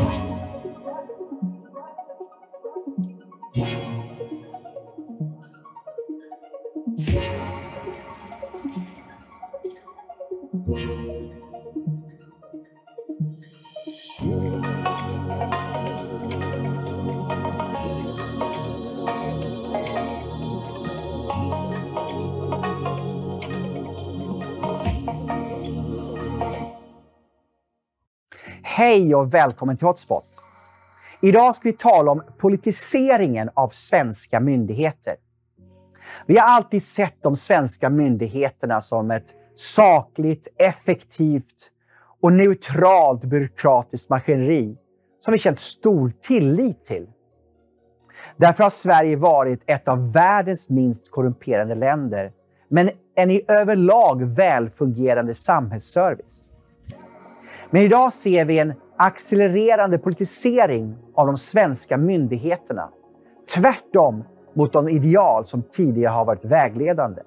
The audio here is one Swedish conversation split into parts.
Bye. Hej och välkommen till Hotspot! Idag ska vi tala om politiseringen av svenska myndigheter. Vi har alltid sett de svenska myndigheterna som ett sakligt, effektivt och neutralt byråkratiskt maskineri som vi känt stor tillit till. Därför har Sverige varit ett av världens minst korrumperade länder, men en i överlag välfungerande samhällsservice. Men idag ser vi en accelererande politisering av de svenska myndigheterna. Tvärtom mot de ideal som tidigare har varit vägledande.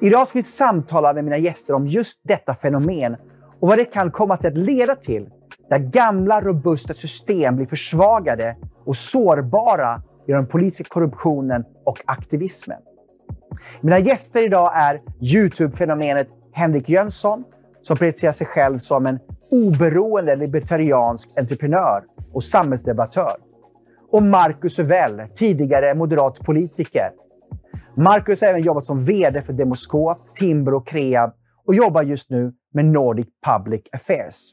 Idag ska vi samtala med mina gäster om just detta fenomen och vad det kan komma att leda till där gamla robusta system blir försvagade och sårbara genom den politiska korruptionen och aktivismen. Mina gäster idag är Youtube-fenomenet Henrik Jönsson som presenterar sig själv som en oberoende libertariansk entreprenör och samhällsdebattör. Och Marcus Uvell, tidigare moderat politiker. Marcus har även jobbat som VD för Demoskop, Timbro och Kreab och jobbar just nu med Nordic Public Affairs.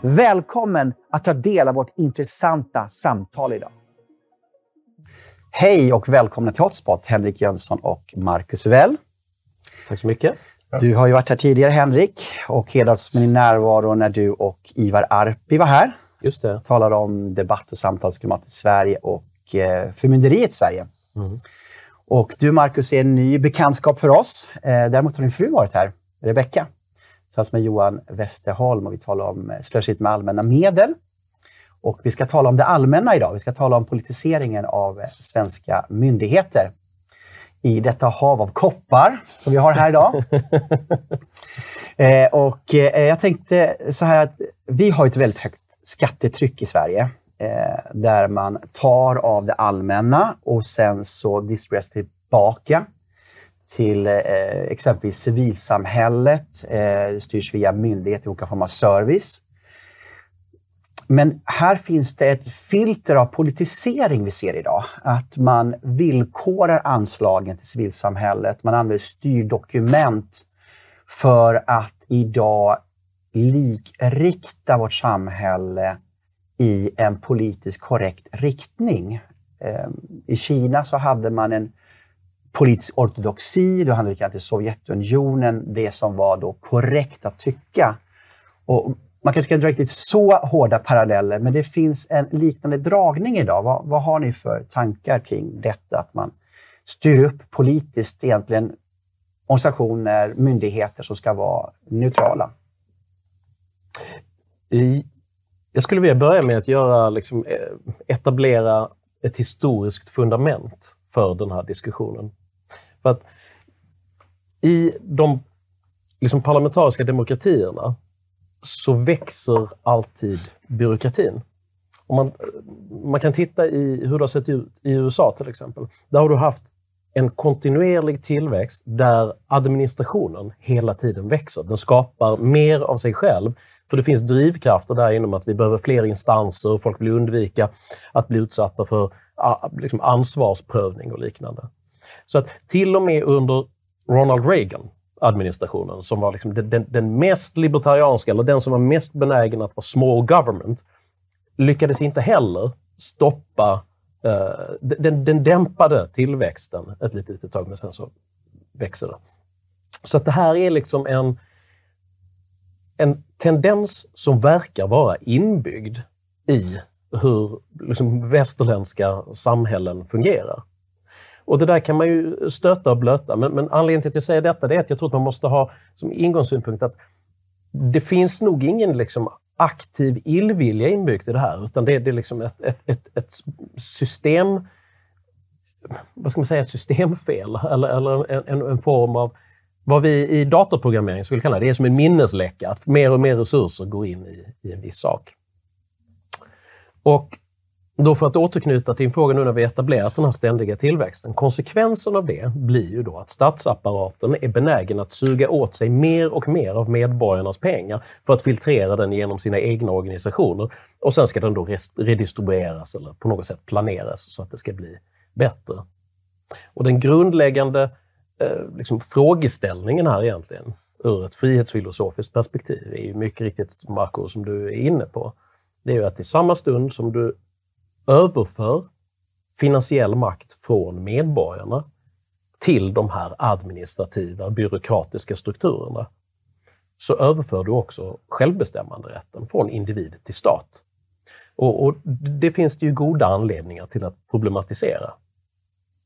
Välkommen att ta del av vårt intressanta samtal idag. Hej och välkomna till Hotspot, Henrik Jönsson och Marcus Uvell. Tack så mycket. Du har ju varit här tidigare, Henrik, och hedrats med din närvaro när du och Ivar Arpi var här. Just det. Talade om debatt och samtalsklimatet i Sverige och eh, förmynderiet i Sverige. Mm. Och du, Marcus, är en ny bekantskap för oss. Eh, däremot har din fru varit här, Rebecka, tillsammans med Johan Westerholm och vi talar om eh, slöseriet med allmänna medel. Och vi ska tala om det allmänna idag. Vi ska tala om politiseringen av eh, svenska myndigheter i detta hav av koppar som vi har här idag. eh, och eh, jag tänkte så här att vi har ett väldigt högt skattetryck i Sverige eh, där man tar av det allmänna och sen så distribueras tillbaka till eh, exempelvis civilsamhället. Eh, styrs via myndigheter i olika former av service. Men här finns det ett filter av politisering vi ser idag. Att man villkorar anslagen till civilsamhället. Man använder styrdokument för att idag likrikta vårt samhälle i en politiskt korrekt riktning. Ehm, I Kina så hade man en politisk ortodoxi, då handlade det till Sovjetunionen det som var då korrekt att tycka. Och man kanske ska dra riktigt så hårda paralleller, men det finns en liknande dragning idag. Vad, vad har ni för tankar kring detta? Att man styr upp politiskt egentligen organisationer, myndigheter som ska vara neutrala. Jag skulle vilja börja med att göra, liksom, e, etablera ett historiskt fundament för den här diskussionen. För att I de liksom, parlamentariska demokratierna så växer alltid byråkratin. Om man, man kan titta i hur det har sett ut i USA till exempel. Där har du haft en kontinuerlig tillväxt där administrationen hela tiden växer. Den skapar mer av sig själv, för det finns drivkrafter där inom att vi behöver fler instanser och folk vill undvika att bli utsatta för liksom ansvarsprövning och liknande. Så att till och med under Ronald Reagan administrationen som var liksom den, den, den, mest libertarianska, eller den som var mest benägen att vara small government, lyckades inte heller stoppa uh, den, den dämpade tillväxten ett litet, litet tag, men sen så växer det. Så att det här är liksom en, en tendens som verkar vara inbyggd i hur liksom, västerländska samhällen fungerar. Och det där kan man ju stöta och blöta, men, men anledningen till att jag säger detta är att jag tror att man måste ha som ingångssynpunkt att det finns nog ingen liksom aktiv illvilja inbyggt i det här, utan det, det är liksom ett, ett, ett, ett, system vad ska man säga, ett systemfel eller, eller en, en, form av vad vi i datorprogrammering skulle kalla det, det är som en minnesläcka, att mer och mer resurser går in i, i en viss sak. Och då för att återknyta till din fråga nu när vi etablerat den här ständiga tillväxten. Konsekvensen av det blir ju då att statsapparaten är benägen att suga åt sig mer och mer av medborgarnas pengar för att filtrera den genom sina egna organisationer. Och sen ska den då redistribueras eller på något sätt planeras så att det ska bli bättre. Och den grundläggande eh, liksom, frågeställningen här egentligen, ur ett frihetsfilosofiskt perspektiv, är ju mycket riktigt, Marco, som du är inne på. Det är ju att i samma stund som du överför finansiell makt från medborgarna till de här administrativa, byråkratiska strukturerna, så överför du också självbestämmanderätten från individ till stat. Och, och, Det finns det ju goda anledningar till att problematisera.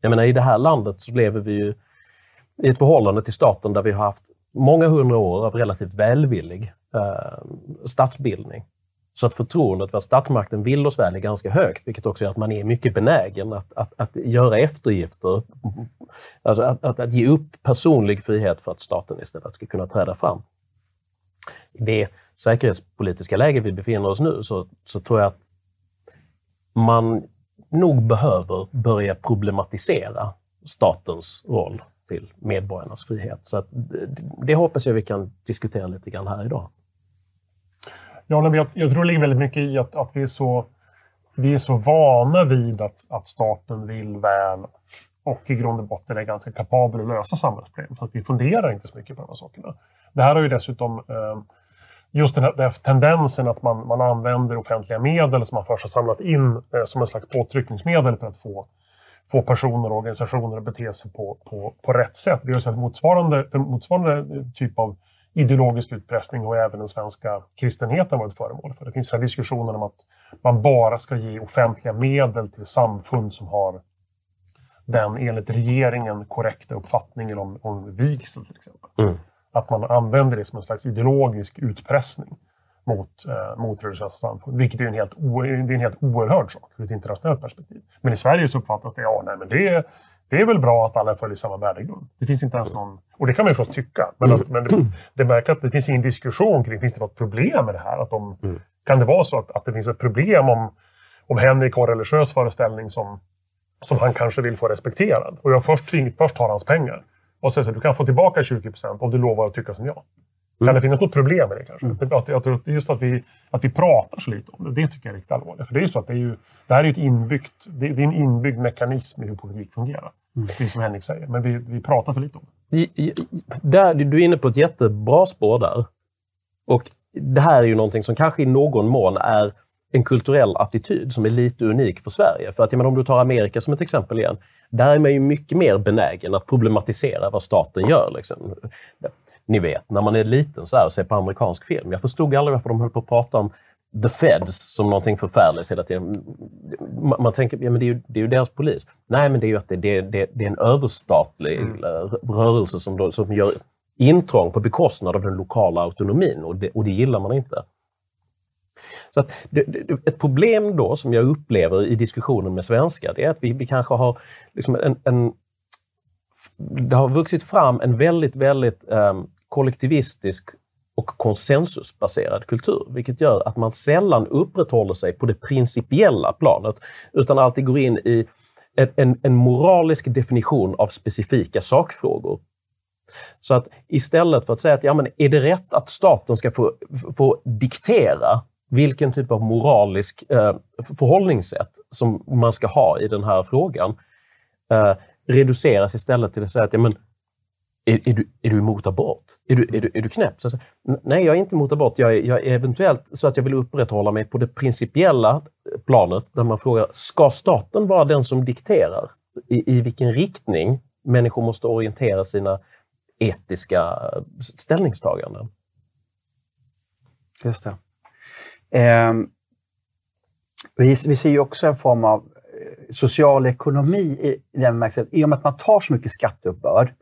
Jag menar, i det här landet så lever vi ju i ett förhållande till staten där vi har haft många hundra år av relativt välvillig eh, statsbildning. Så att förtroendet för att statsmakten vill oss väl är ganska högt, vilket också gör att man är mycket benägen att, att, att göra eftergifter. Alltså att, att, att, ge upp personlig frihet för att staten istället ska kunna träda fram. I det säkerhetspolitiska läge vi befinner oss nu så, så tror jag att man nog behöver börja problematisera statens roll till medborgarnas frihet. Så att det, det hoppas jag vi kan diskutera lite grann här idag. Ja, jag, jag tror det ligger väldigt mycket i att, att vi, är så, vi är så vana vid att, att staten vill väl och i grund och botten är ganska kapabel att lösa samhällsproblem. Så att vi funderar inte så mycket på de här sakerna. Det här har ju dessutom eh, just den här, den här, tendensen att man, man använder offentliga medel som man först har samlat in eh, som en slags påtryckningsmedel för att få, få personer och organisationer att bete sig på, på, på rätt sätt. Vi har sett motsvarande, motsvarande typ av ideologisk utpressning och även den svenska kristenheten varit föremål för. Det finns här diskussioner om att man bara ska ge offentliga medel till samfund som har den enligt regeringen korrekta uppfattningen om, om vigsel till exempel. Mm. Att man använder det som en slags ideologisk utpressning mot, eh, mot religiösa samfund. Vilket är en, helt o, det är en helt oerhörd sak ur ett internationellt perspektiv. Men i Sverige så uppfattas det, ja nej men det, det är väl bra att alla följer samma värdegrund. Det finns inte ens någon... Och det kan man ju förstås tycka. Men, att, men det, det märker att det finns ingen diskussion kring, finns det något problem med det här? Att de, mm. Kan det vara så att, att det finns ett problem om, om Henrik har religiös föreställning som, som han kanske vill få respekterad? Och jag först, först tar hans pengar. Och säger att du kan få tillbaka 20 procent om du lovar att tycka som jag. Mm. Kan det finnas något problem med det kanske? Mm. Att, jag tror just att vi, att vi pratar så lite om det, det tycker jag är riktigt allvarligt. För det är ju så att det, är ju, det här är ett inbyggt, det, det är en inbyggd mekanism i hur politik fungerar. Mm. Precis som Henrik säger. Men vi, vi pratar för lite om det. Där, du är inne på ett jättebra spår där. Och det här är ju någonting som kanske i någon mån är en kulturell attityd som är lite unik för Sverige. För att menar, om du tar Amerika som ett exempel igen, där är man ju mycket mer benägen att problematisera vad staten gör. Liksom. Ni vet, när man är liten så här och ser på amerikansk film. Jag förstod aldrig varför de höll på att prata om the feds som någonting förfärligt hela tiden. Man tänker, ja men det är ju, det är ju deras polis. Nej, men det är ju att det, det, det, det är en överstatlig mm. rörelse som, då, som gör intrång på bekostnad av den lokala autonomin och det, och det gillar man inte. Så det, det, ett problem då som jag upplever i diskussionen med svenskar, det är att vi, vi kanske har liksom en, en det har vuxit fram en väldigt, väldigt um, kollektivistisk och konsensusbaserad kultur, vilket gör att man sällan upprätthåller sig på det principiella planet, utan alltid går in i en, en, moralisk definition av specifika sakfrågor. Så att istället för att säga att ja, men är det rätt att staten ska få, få diktera vilken typ av moralisk eh, förhållningssätt som man ska ha i den här frågan, eh, reduceras istället till att säga att ja, men är, är, du, är du emot abort? Är du, är du, är du knäpp? Så, nej, jag är inte emot abort. Jag är, jag är eventuellt så att jag vill upprätthålla mig på det principiella eh, planet där man frågar, ska staten vara den som dikterar i, i vilken riktning människor måste orientera sina etiska eh, ställningstaganden? Just det. Eh, vi, vi ser ju också en form av eh, social ekonomi i den bemärkelsen. I och med att man tar så mycket skatteuppbörd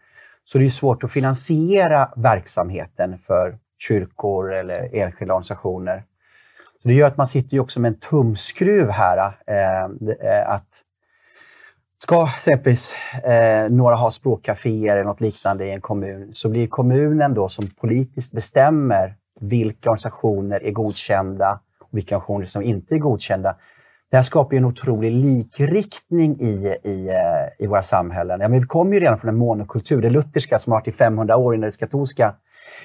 så det är svårt att finansiera verksamheten för kyrkor eller enskilda organisationer. Så det gör att man sitter ju också med en tumskruv här. Eh, eh, att Ska exempelvis eh, några ha språkcaféer eller något liknande i en kommun, så blir kommunen då som politiskt bestämmer vilka organisationer är godkända och vilka organisationer som inte är godkända det här skapar ju en otrolig likriktning i, i, eh, i våra samhällen. Ja, men vi kommer ju redan från en monokultur, det lutherska som har varit i 500 år innan det katolska.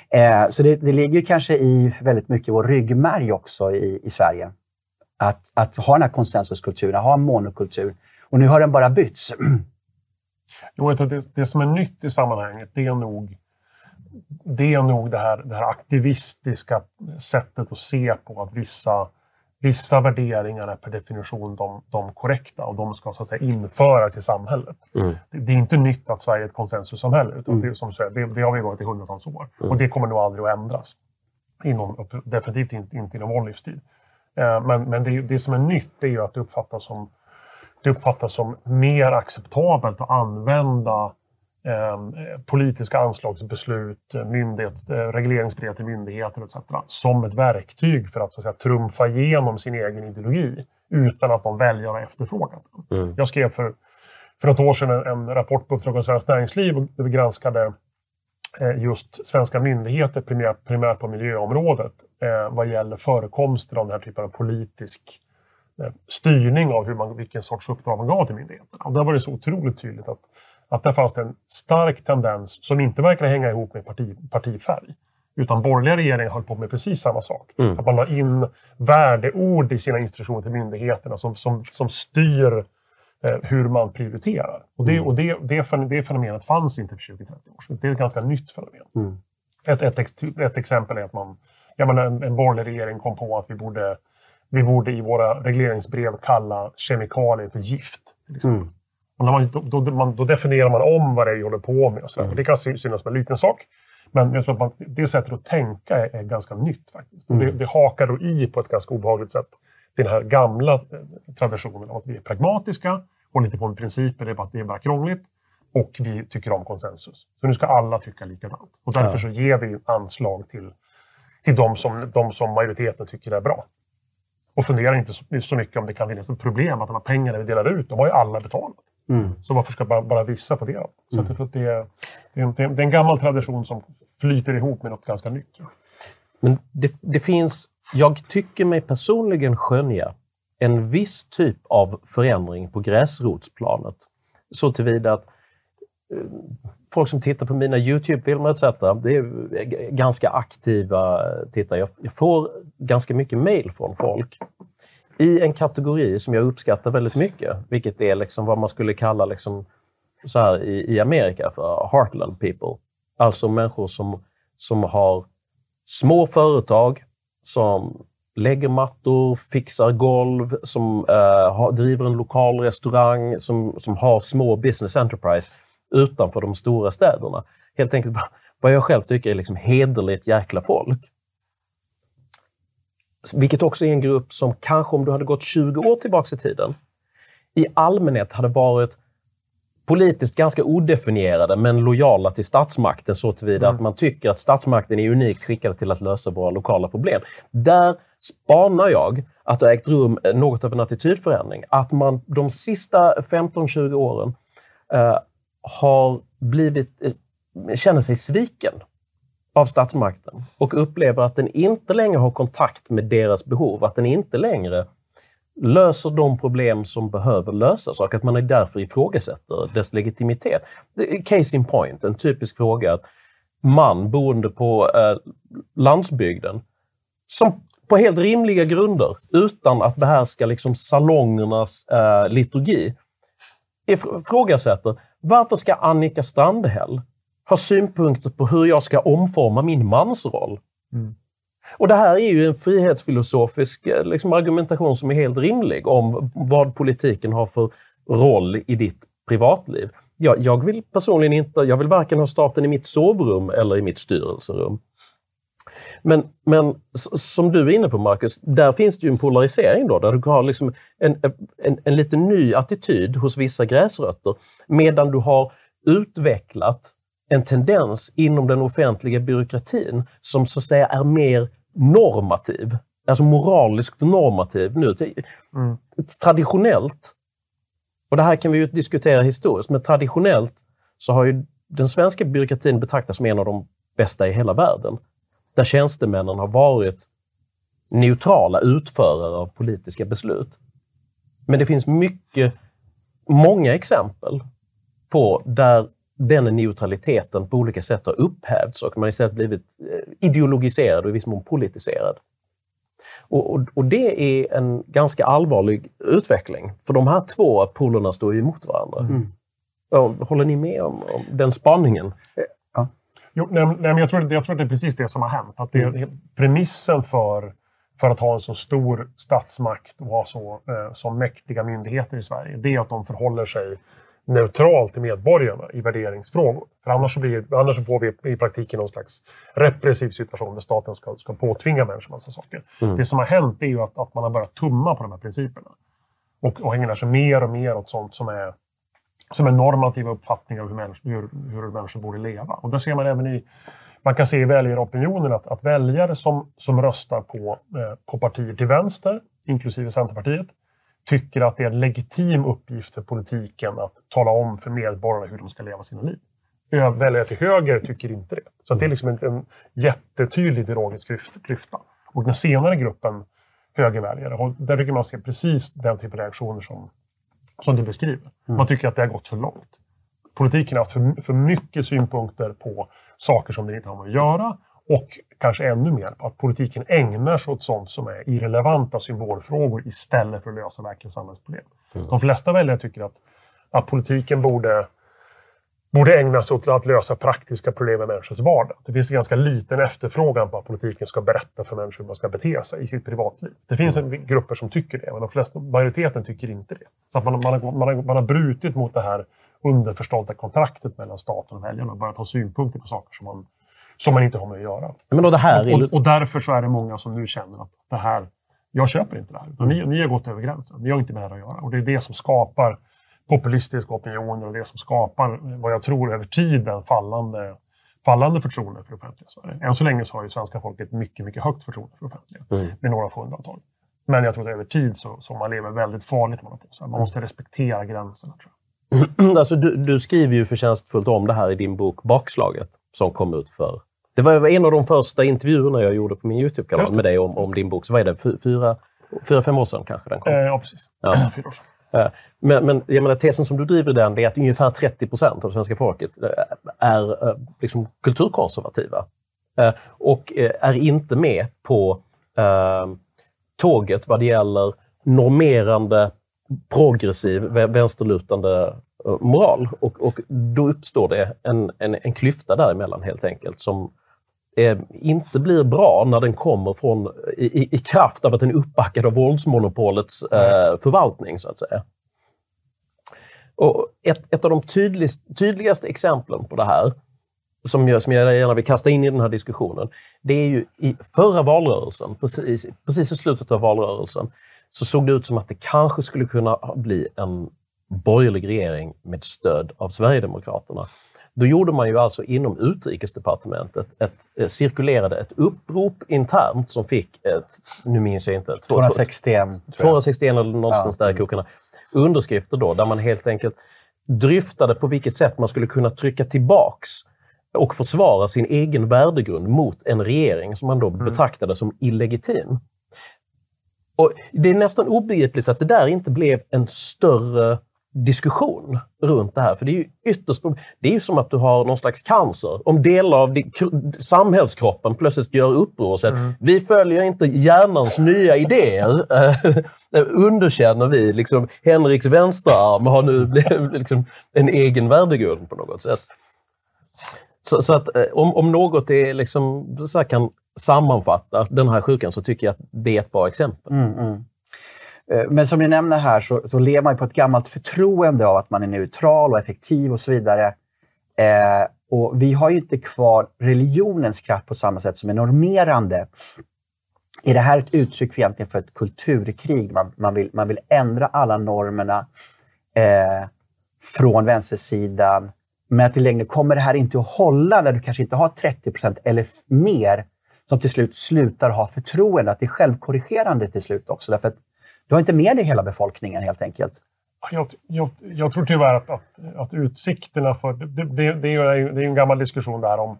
Eh, så det, det ligger kanske i väldigt mycket vår ryggmärg också i, i Sverige. Att, att ha den här konsensuskulturen, ha en monokultur. Och nu har den bara bytts. Jo, det, det som är nytt i sammanhanget, det är nog det, är nog det, här, det här aktivistiska sättet att se på att vissa, vissa värderingar är per definition de, de korrekta och de ska så att säga införas i samhället. Mm. Det, det, är inte nytt att Sverige är ett konsensussamhälle, utan mm. det, som säger, det, det, har vi varit i hundratals år. Mm. Och det kommer nog aldrig att ändras. Inom, definitivt inte, inte inom vår livstid. Eh, men men det, det som är nytt är ju att det uppfattas som det uppfattas som mer acceptabelt att använda politiska anslagsbeslut, myndighet, eh, regleringsbrev till myndigheter etc. som ett verktyg för att, så att säga, trumfa igenom sin egen ideologi utan att de väljare har efterfrågat den. Mm. Jag skrev för, för ett år sedan en, rapport på Uppdrag av Svenskt Näringsliv där vi granskade eh, just svenska myndigheter primärt, primärt på miljöområdet eh, vad gäller förekomsten av den här typen av politisk Eh, styrning av hur man, vilken sorts uppdrag man gav till myndigheterna. Och där var det så otroligt tydligt att, att där fanns det en stark tendens som inte verkar hänga ihop med parti, partifärg. Utan borgerliga regeringar höll på med precis samma sak. Mm. Att man la in värdeord i sina instruktioner till myndigheterna som, som, som styr eh, hur man prioriterar. Och, det, mm. och det, det, det fenomenet fanns inte för 20-30 år sedan. Det är ett ganska nytt fenomen. Mm. Ett, ett, ett, exempel är att man, ja, men en, en borgerlig regering kom på att vi borde vi borde i våra regleringsbrev kalla kemikalier för gift. Mm. Och när man, då, då, man, då, definierar man om vad det är vi håller på med. Och så mm. Det kan synas som en liten sak. Men jag tror att man, det sättet att tänka är, är ganska nytt. faktiskt. Mm. Det, det hakar då i på ett ganska obehagligt sätt den här gamla eh, traditionen av att vi är pragmatiska, håller inte på med principer, det är bara, det är bara krångligt. Och vi tycker om konsensus. Så nu ska alla tycka likadant. Och därför så ger vi anslag till, till de, som, de som majoriteten tycker är bra och funderar inte så, så mycket om det kan finnas ett problem att de här pengarna vi delar ut, de har ju alla betalat. Mm. Så varför ska bara, bara vissa få det? Så mm. jag det, är, det, är, det är en gammal tradition som flyter ihop med något ganska nytt. Men det, det finns, jag tycker mig personligen skönja en viss typ av förändring på gräsrotsplanet. Så tillvida att eh, folk som tittar på mina Youtube-filmer etc. Det är ganska aktiva tittare. Jag får ganska mycket mail från folk i en kategori som jag uppskattar väldigt mycket, vilket är liksom vad man skulle kalla liksom så här i, i Amerika för heartland people. Alltså människor som, som har små företag som lägger mattor, fixar golv, som eh, har, driver en lokal restaurang, som, som har små business enterprise utanför de stora städerna. Helt enkelt vad jag själv tycker är liksom hederligt jäkla folk. Vilket också är en grupp som kanske om du hade gått 20 år tillbaka i tiden, i allmänhet hade varit politiskt ganska odefinierade men lojala till statsmakten så tillvida mm. att man tycker att statsmakten är unikt skickad till att lösa våra lokala problem. Där spanar jag att det har ägt rum något av en attitydförändring. Att man de sista 15-20 åren eh, har blivit, eh, känner sig sviken av statsmakten och upplever att den inte längre har kontakt med deras behov, att den inte längre löser de problem som behöver lösas och att man är därför ifrågasätter dess legitimitet. Case in point, en typisk fråga. att Man boende på eh, landsbygden som på helt rimliga grunder, utan att behärska liksom salongernas eh, liturgi, ifrågasätter varför ska Annika Strandhäll ha synpunkter på hur jag ska omforma min mansroll? Mm. Och det här är ju en frihetsfilosofisk eh, liksom, argumentation som är helt rimlig om vad politiken har för roll i ditt privatliv. Jag, jag vill personligen inte, jag vill varken ha staten i mitt sovrum eller i mitt styrelserum. Men, men som du är inne på Marcus, där finns det ju en polarisering då, där du har liksom en, en, en lite ny attityd hos vissa gräsrötter, medan du har utvecklat en tendens inom den offentliga byråkratin som så att säga är mer normativ, alltså moraliskt normativ nu. Mm. Traditionellt, och det här kan vi ju diskutera historiskt, men traditionellt så har ju den svenska byråkratin betraktats som en av de bästa i hela världen där tjänstemännen har varit neutrala utförare av politiska beslut. Men det finns mycket, många exempel på där den neutraliteten på olika sätt har upphävts och man istället blivit eh, ideologiserad och i viss mån politiserad. Och, och, och, det är en ganska allvarlig utveckling, för de här två polerna står ju emot varandra. Mm. Håller ni med om, om den spaningen? Ja. Jo, nej, nej, men jag, tror, jag tror att det är precis det som har hänt. Att det, mm. Premissen för, för att ha en så stor statsmakt och ha så, eh, så mäktiga myndigheter i Sverige, det är att de förhåller sig neutralt till medborgarna i värderingsfrågor. För annars, så blir, annars så får vi i praktiken någon slags repressiv situation där staten ska, ska påtvinga människor massa saker. Mm. Det som har hänt är ju att, att man har börjat tumma på de här principerna. Och, och ägnar sig mer och mer åt sånt som är, som är normativa uppfattningar av hur människor, hur, hur människor borde leva. Och där ser man även i man kan se i väljaropinionen att, att väljare som, som röstar på, eh, på partier till vänster, inklusive Centerpartiet, tycker att det är en legitim uppgift för politiken att tala om för medborgarna hur de ska leva sina liv. Väljare till höger tycker inte det. Så det är liksom en, en jättetydlig ideologisk klyfta. Och den senare gruppen högerväljare, där tycker man se precis den typen av reaktioner som, som du beskriver. Mm. Man tycker att det har gått för långt. Politiken har haft för, för mycket synpunkter på saker som det inte har med att göra och kanske ännu mer på att politiken ägnar sig åt sånt som är irrelevanta symbolfrågor istället för att lösa verkliga samhällsproblem. Mm. De flesta väljare tycker att, att politiken borde, borde ägna sig åt att lösa praktiska problem i människors vardag. Det finns en ganska liten efterfrågan på att politiken ska berätta för människor hur man ska bete sig i sitt privatliv. Det finns mm. grupper som tycker det, men de flesta, majoriteten tycker inte det. Så att man, man, har, man, har, man har brutit mot det här underförstådda kontraktet mellan staten och väljarna och börjat ha synpunkter på saker som man som man inte har med att göra. Men då det här och, och, och, därför så är det många som nu känner att det här, jag köper inte det här. Ni, ni har gått över gränsen. Ni har inte med det här att göra. Och det är det som skapar populistiska opinioner och det som skapar vad jag tror över tiden fallande, fallande förtroende för offentliga Sverige. Än så länge så har ju svenska folket mycket, mycket högt förtroende för offentliga. Mm. Med några få undantag. Men jag tror att över tid så, så man lever väldigt farligt. Man, man måste respektera gränserna. Tror jag. Alltså, du, du, skriver ju förtjänstfullt om det här i din bok Bakslaget som kom ut för det var en av de första intervjuerna jag gjorde på min YouTube-kanal med dig om, om, din bok. Så vad är det? Fyra, fyra, fem år sedan kanske den kom? Eh, ja, precis. Ja. Fyra år sedan. Eh, men, men jag menar, tesen som du driver den är att ungefär 30 procent av svenska folket eh, är liksom kulturkonservativa. Och är inte med på eh, tåget vad det gäller normerande, progressiv, vänsterlutande moral. Och, och då uppstår det en, en, en klyfta däremellan helt enkelt som eh, inte blir bra när den kommer från, i, i kraft av att den är uppbackad av våldsmonopolets eh, förvaltning, så att säga. Och ett, ett av de tydligast, tydligaste exemplen på det här, som jag, som jag gärna vill kasta in i den här diskussionen, det är ju i förra valrörelsen, precis, precis i slutet av valrörelsen, så såg det ut som att det kanske skulle kunna bli en borgerlig regering med stöd av Sverigedemokraterna. Då gjorde man ju alltså inom utrikesdepartementet ett, eh, cirkulerade ett upprop internt som fick, ett, nu minns jag inte, 261, 261 eller någonstans ja. där i krokarna, underskrifter då, där man helt enkelt dryftade på vilket sätt man skulle kunna trycka tillbaks och försvara sin egen värdegrund mot en regering som man då mm. betraktade som illegitim. Och Det är nästan obegripligt att det där inte blev en större diskussion runt det här. För det är ju ytterst... Det är ju som att du har någon slags cancer. Om delar av samhällskroppen plötsligt gör uppror och säger mm. vi följer inte hjärnans nya idéer. underkänner vi. Liksom, Henriks vänsterarm har nu liksom, en egen värdegrund på något sätt. Så, så att eh, om, om något är liksom, så kan sammanfatta den här sjukan så tycker jag att det är ett bra exempel. Mm, mm. Eh, men som ni nämner här så, så lever man på ett gammalt förtroende av att man är neutral och effektiv och så vidare. Eh, och Vi har ju inte kvar religionens kraft på samma sätt som är normerande. Är det här ett uttryck för, egentligen för ett kulturkrig? Man, man, vill, man vill ändra alla normerna eh, från vänstersidan. Men att i längden kommer det här inte att hålla när du kanske inte har 30% eller mer som till slut slutar ha förtroende. Att det är självkorrigerande till slut också. Därför att du har inte med dig hela befolkningen helt enkelt. Jag, jag, jag tror tyvärr att, att, att utsikterna för... Det, det, det, är ju, det är en gammal diskussion där om,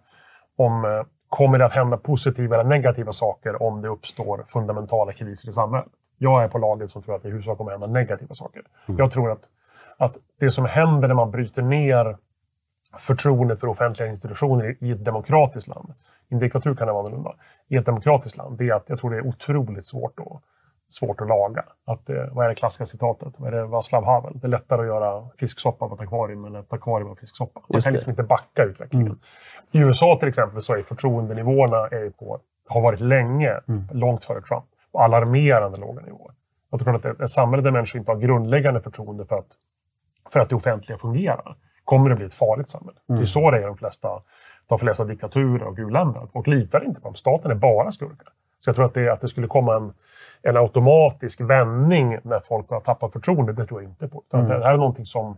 om kommer det att hända positiva eller negativa saker om det uppstår fundamentala kriser i samhället. Jag är på laget som tror att det i huvudsak kommer hända negativa saker. Jag tror att, att det som händer när man bryter ner förtroendet för offentliga institutioner i ett demokratiskt land, i en diktatur kan det vara annorlunda, i ett demokratiskt land, det är att jag tror det är otroligt svårt att, svårt att laga. Att, vad är det klassiska citatet? Vad är det Václav Havel? Det är lättare att göra fisksoppa av ett akvarium än ett akvarium av fisksoppa. Man kan liksom inte backa utvecklingen. I USA till exempel så är förtroendenivåerna är på, har varit länge, långt före Trump, på alarmerande låga nivåer. Jag tror att ett, ett samhälle där människor inte har grundläggande förtroende för att, för att det offentliga fungerar, kommer det bli ett farligt samhälle. Det är så det är i de flesta, de flesta diktaturer och u-länder. Folk litar inte på dem. Staten är bara skurkar. Så jag tror att det, att det skulle komma en, en automatisk vändning när folk har tappat förtroende, det tror jag inte på. Utan Det här är någonting som,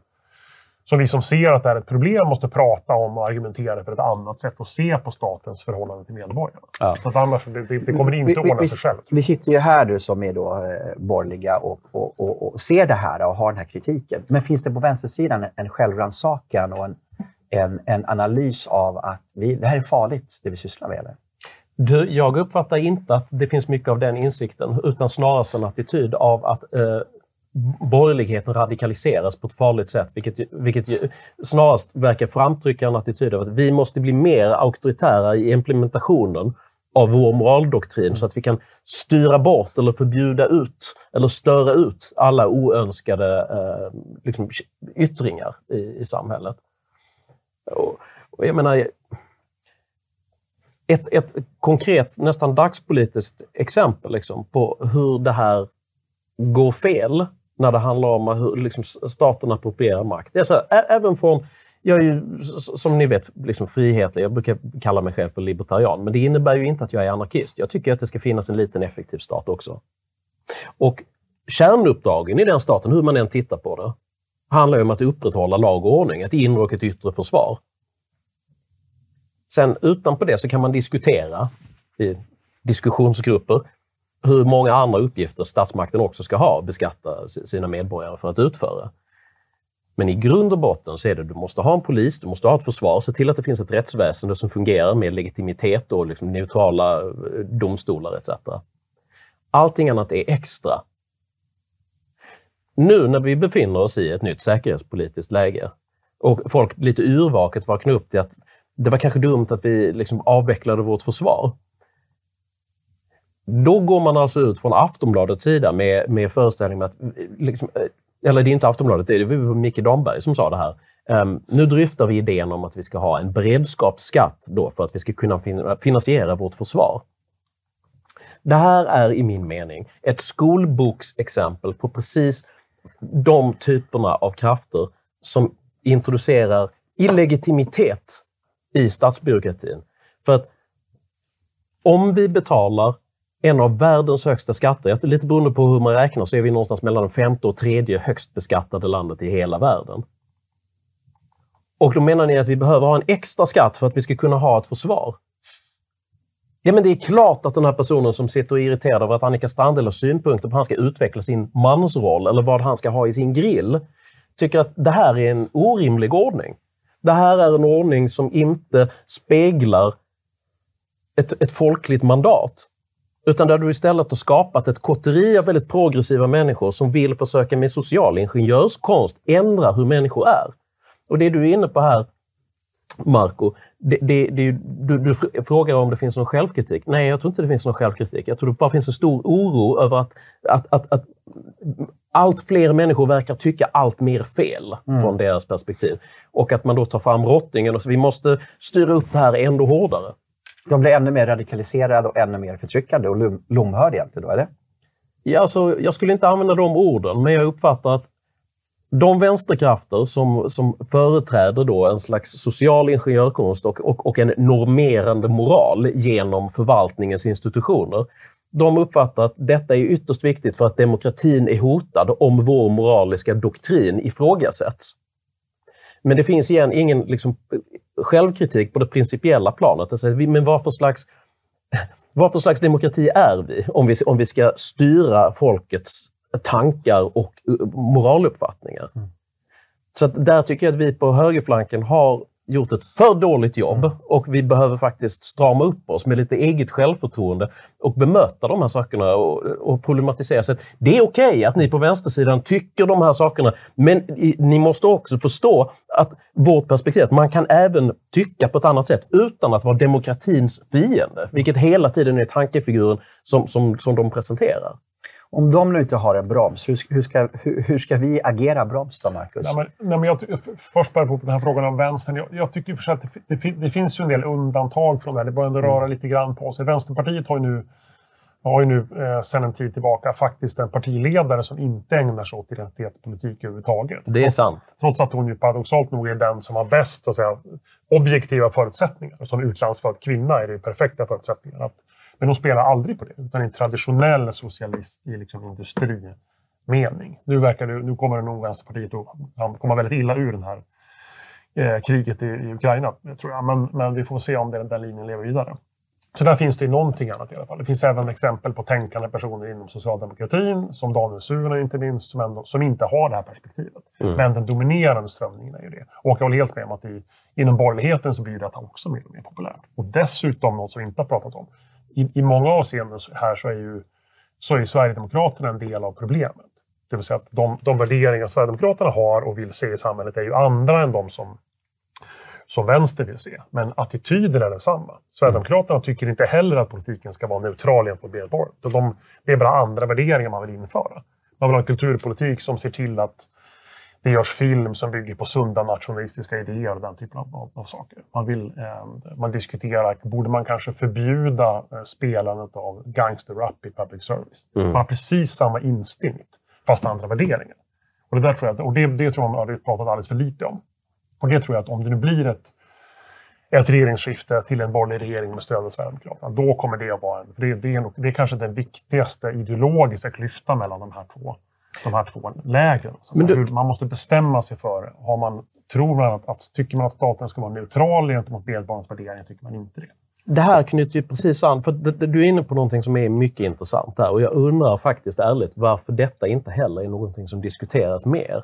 som vi som ser att det är ett problem måste prata om och argumentera för ett annat sätt att se på statens förhållande till medborgarna. Ja. För att annars, det, det, kommer inte Vi- ordna vi- sig själv. Vi sitter ju här nu som är då, eh, borgerliga och, och, och, och ser det här och har den här kritiken. Men finns det på vänstersidan en, en självrannsakan och en, en, en analys av att vi, det här är farligt, det vi sysslar med? Eller? Du, jag uppfattar inte att det finns mycket av den insikten, utan snarast en attityd av att eh, borgerligheten radikaliseras på ett farligt sätt, vilket, vilket ju snarast verkar framtrycka en attityd av att vi måste bli mer auktoritära i implementationen av vår moraldoktrin så att vi kan styra bort eller förbjuda ut eller störa ut alla oönskade eh, liksom, yttringar i, i samhället. Och, och jag menar, ett, ett konkret, nästan dagspolitiskt exempel liksom, på hur det här går fel när det handlar om hur liksom, staten approprierar makt. Det är så här, även från, jag är ju som ni vet liksom frihetlig, jag brukar kalla mig själv för libertarian, men det innebär ju inte att jag är anarkist. Jag tycker att det ska finnas en liten effektiv stat också. Och kärnuppdragen i den staten, hur man än tittar på det, handlar ju om att upprätthålla lag och ordning, ett inre och ett yttre försvar. Sen utanpå det så kan man diskutera i diskussionsgrupper hur många andra uppgifter statsmakten också ska ha och beskatta sina medborgare för att utföra. Men i grund och botten så är det du måste ha en polis, du måste ha ett försvar, se till att det finns ett rättsväsende som fungerar med legitimitet och liksom neutrala eh, domstolar etc. Allting annat är extra. Nu när vi befinner oss i ett nytt säkerhetspolitiskt läge och folk lite yrvaket vaknar upp till att det var kanske dumt att vi liksom avvecklade vårt försvar. Då går man alltså ut från Aftonbladets sida med, med föreställningen att, liksom, eh, eller det är inte Aftonbladet, det var Micke Damberg som sa det här. Um, nu dryftar vi idén om att vi ska ha en beredskapsskatt då för att vi ska kunna fin- finansiera vårt försvar. Det här är i min mening ett skolboksexempel på precis de typerna av krafter som introducerar illegitimitet i statsbyråkratin. För att om vi betalar en av världens högsta skatter, lite beroende på hur man räknar, så är vi någonstans mellan det femte och tredje högst beskattade landet i hela världen. Och då menar ni att vi behöver ha en extra skatt för att vi ska kunna ha ett försvar. Ja, men det är klart att den här personen som sitter och är irriterad över att Annika Strandhäll har synpunkter på hur han ska utveckla sin mansroll eller vad han ska ha i sin grill, tycker att det här är en orimlig ordning. Det här är en ordning som inte speglar ett, ett folkligt mandat. Utan där du istället har skapat ett kotteri av väldigt progressiva människor som vill försöka med social ingenjörskonst ändra hur människor är. Och det du är inne på här, Marco, det, det, det, du, du fr- frågar om det finns någon självkritik. Nej, jag tror inte det finns någon självkritik. Jag tror det bara finns en stor oro över att, att, att, att allt fler människor verkar tycka allt mer fel från deras perspektiv. Och att man då tar fram rottingen och så vi måste styra upp det här ändå hårdare. De blir ännu mer radikaliserade och ännu mer förtryckande och lom, lomhörda egentligen då, eller? Ja, alltså, jag skulle inte använda de orden, men jag uppfattar att de vänsterkrafter som, som företräder då en slags social ingenjörkonst och, och, och en normerande moral genom förvaltningens institutioner, de uppfattar att detta är ytterst viktigt för att demokratin är hotad om vår moraliska doktrin ifrågasätts. Men det finns igen ingen liksom, självkritik på det principiella planet. Alltså, men vad för slags vad för slags demokrati är vi om vi, om vi ska styra folkets tankar och uh, moraluppfattningar? Så att där tycker jag att vi på högerflanken har gjort ett för dåligt jobb och vi behöver faktiskt strama upp oss med lite eget självförtroende och bemöta de här sakerna och, och problematisera. Så det är okej okay att ni på vänstersidan tycker de här sakerna, men ni måste också förstå att vårt perspektiv, att man kan även tycka på ett annat sätt utan att vara demokratins fiende, vilket hela tiden är tankefiguren som, som, som de presenterar. Om de nu inte har en broms, hur, hur, ska, hur, hur ska vi agera broms då, Marcus? Nej, men, nej, men jag, först bara på den här frågan om vänstern. Jag, jag tycker för att det, det, det, finns ju en del undantag från det här. Det börjar ändå röra mm. lite grann på sig. Vänsterpartiet har ju nu, har ju nu eh, sedan en tid tillbaka faktiskt en partiledare som inte ägnar sig åt identitetspolitik överhuvudtaget. Det är sant. Trots att hon ju paradoxalt nog är den som har bäst så att säga, objektiva förutsättningar. Som utlandsfödd kvinna är det perfekta förutsättningar. Att men de spelar aldrig på det, utan en traditionell socialist i liksom industrimening. Nu, verkar det, nu kommer det nog Vänsterpartiet att komma väldigt illa ur det här eh, kriget i, i, Ukraina, tror jag. Men, men vi får se om den, den linjen lever vidare. Så där finns det någonting annat i alla fall. Det finns även exempel på tänkande personer inom socialdemokratin, som Daniel Suhonen inte minst, som, ändå, som inte har det här perspektivet. Mm. Men den dominerande strömningen är ju det. Och jag håller helt med om att i, inom borgerligheten så blir detta också mer och mer populärt. Och dessutom, något som vi inte har pratat om, i, i många avseenden här så är ju så är Sverigedemokraterna en del av problemet. Det vill säga att de, de värderingar Sverigedemokraterna har och vill se i samhället är ju andra än de som, som vänster vill se. Men attityden är densamma. Sverigedemokraterna mm. tycker inte heller att politiken ska vara neutral gentemot medborgarna. De, det är bara andra värderingar man vill införa. Man vill ha en kulturpolitik som ser till att det görs film som bygger på sunda nationalistiska idéer och den typen av, av, av saker. Man, vill, eh, man diskuterar, borde man kanske förbjuda eh, spelandet av gangsterrap i public service? Mm. Man har precis samma instinkt, fast andra värderingar. Och det, där tror jag, och det, det tror jag man har pratat alldeles för lite om. Och det tror jag att om det nu blir ett, ett regeringsskifte till en borgerlig regering med stöd av Sverigedemokraterna, då kommer det att vara en... Det, det, är, nog, det är kanske den viktigaste ideologiska klyftan mellan de här två de här två lägren. Du... man måste bestämma sig för, har man, tror man att, att, tycker man att staten ska vara neutral gentemot medborgarnas värderingar, tycker man inte det. Det här knyter ju precis an, för du är inne på någonting som är mycket intressant där och jag undrar faktiskt ärligt varför detta inte heller är någonting som diskuteras mer.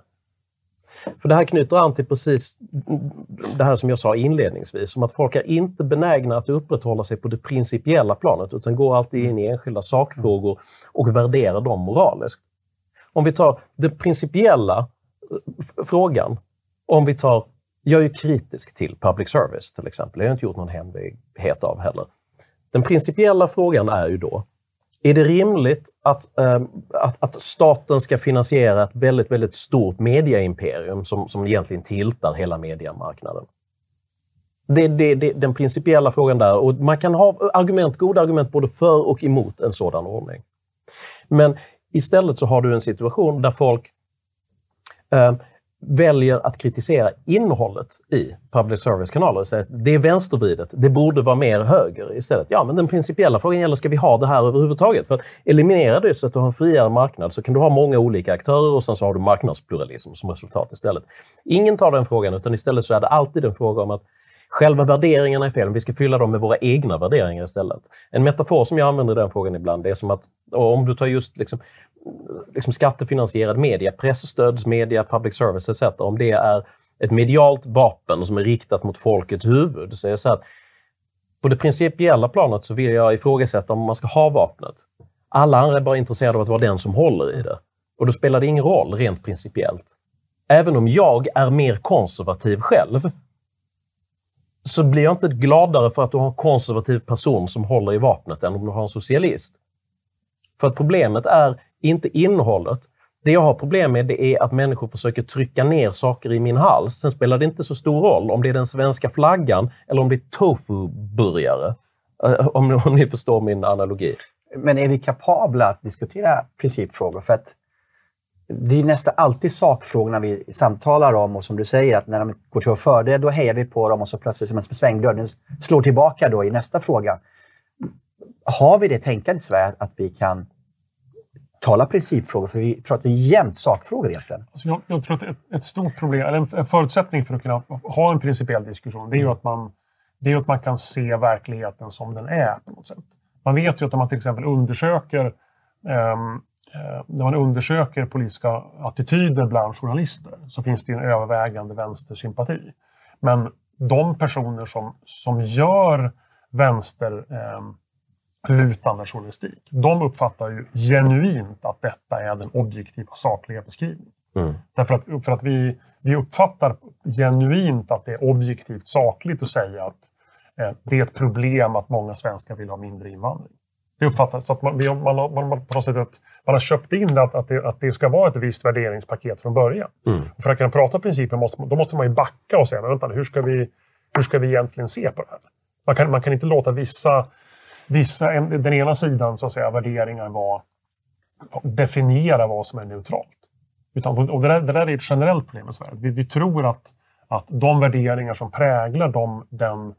För det här knyter an till precis det här som jag sa inledningsvis, om att folk är inte benägna att upprätthålla sig på det principiella planet, utan går alltid in i enskilda sakfrågor och värderar dem moraliskt. Om vi tar den principiella eh, frågan, om vi tar jag är kritisk till public service till exempel. det har inte gjort någon hemlighet av heller. Den principiella frågan är ju då, är det rimligt att, äh, att, att, staten ska finansiera ett väldigt, väldigt stort mediaimperium som, som egentligen tiltar hela mediemarknaden? Det är det, det, den principiella frågan där. Och man kan ha argument, goda argument både för och emot en sådan ordning. Men Istället så har du en situation där folk eh, väljer att kritisera innehållet i public service-kanaler. Det är vänstervridet, det borde vara mer höger istället. Ja, men den principiella frågan gäller, ska vi ha det här överhuvudtaget? För att eliminera det så att du har en friare marknad så kan du ha många olika aktörer och sen så har du marknadspluralism som resultat istället. Ingen tar den frågan, utan istället så är det alltid en fråga om att Själva värderingarna är fel, vi ska fylla dem med våra egna värderingar istället. En metafor som jag använder i den frågan ibland, det är som att om du tar just liksom, liksom skattefinansierad media, pressstödsmedia, public service etc. Om det är ett medialt vapen som är riktat mot folkets huvud, så är det så att på det principiella planet så vill jag ifrågasätta om man ska ha vapnet. Alla andra är bara intresserade av att vara den som håller i det. Och då spelar det ingen roll rent principiellt. Även om jag är mer konservativ själv, så blir jag inte gladare för att du har en konservativ person som håller i vapnet än om du har en socialist. För att problemet är inte innehållet. Det jag har problem med det är att människor försöker trycka ner saker i min hals. Sen spelar det inte så stor roll om det är den svenska flaggan eller om det är tofu-burgare. Eh, om, om ni förstår min analogi. Men är vi kapabla att diskutera principfrågor? För att det är nästan alltid sakfrågorna vi samtalar om och som du säger, att när de går till vår fördel, då hejar vi på dem och så plötsligt som en svängdörr, den slår tillbaka då i nästa fråga. Har vi det tänkandet i Sverige att vi kan tala principfrågor? För vi pratar ju jämt sakfrågor egentligen. Alltså jag, jag, tror att ett, ett, stort problem, eller en, en förutsättning för att kunna ha en principiell diskussion, det är ju att man, det är att man kan se verkligheten som den är på något sätt. Man vet ju att om man till exempel undersöker um, Eh, när man undersöker politiska attityder bland journalister så finns det en övervägande vänstersympati. Men de personer som, som gör vänsterlutande eh, journalistik, de uppfattar ju genuint att detta är den objektiva, sakliga beskrivningen. Mm. Därför att, för att vi, vi uppfattar genuint att det är objektivt sakligt att säga att eh, det är ett problem att många svenskar vill ha mindre invandring. Det uppfattas så att man, man, man, man, på något sätt att man har köpt in att, att, det, att det ska vara ett visst värderingspaket från början. Mm. För att kunna prata principer måste, då måste man ju backa och säga, men vänta, hur ska vi, hur ska vi egentligen se på det här? Man kan, man kan inte låta vissa, vissa en, den ena sidan så att säga, värderingar vara, definiera vad som är neutralt. Utan, och det, där, det där är ett generellt problem i Sverige. Vi, vi tror att, att de värderingar som präglar de, den,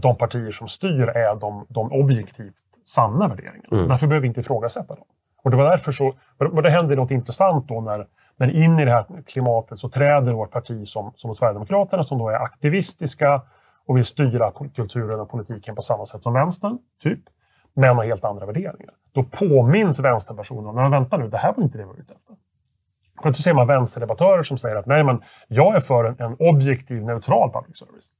de partier som styr är de, de objektivt sanna värderingarna. Mm. Därför behöver vi inte ifrågasätta dem. Och det var därför så, och det hände något intressant då när, när in i det här klimatet så träder vårt parti som, som Sverigedemokraterna som då är aktivistiska och vill styra kulturen och politiken på samma sätt som vänstern, typ, men har helt andra värderingar. Då påminns vänsterpersoner men vänta nu, det här var inte det vi var ute efter. Plötsligt ser man vänsterdebattörer som säger att nej, men jag är för en, en objektiv, neutral public service.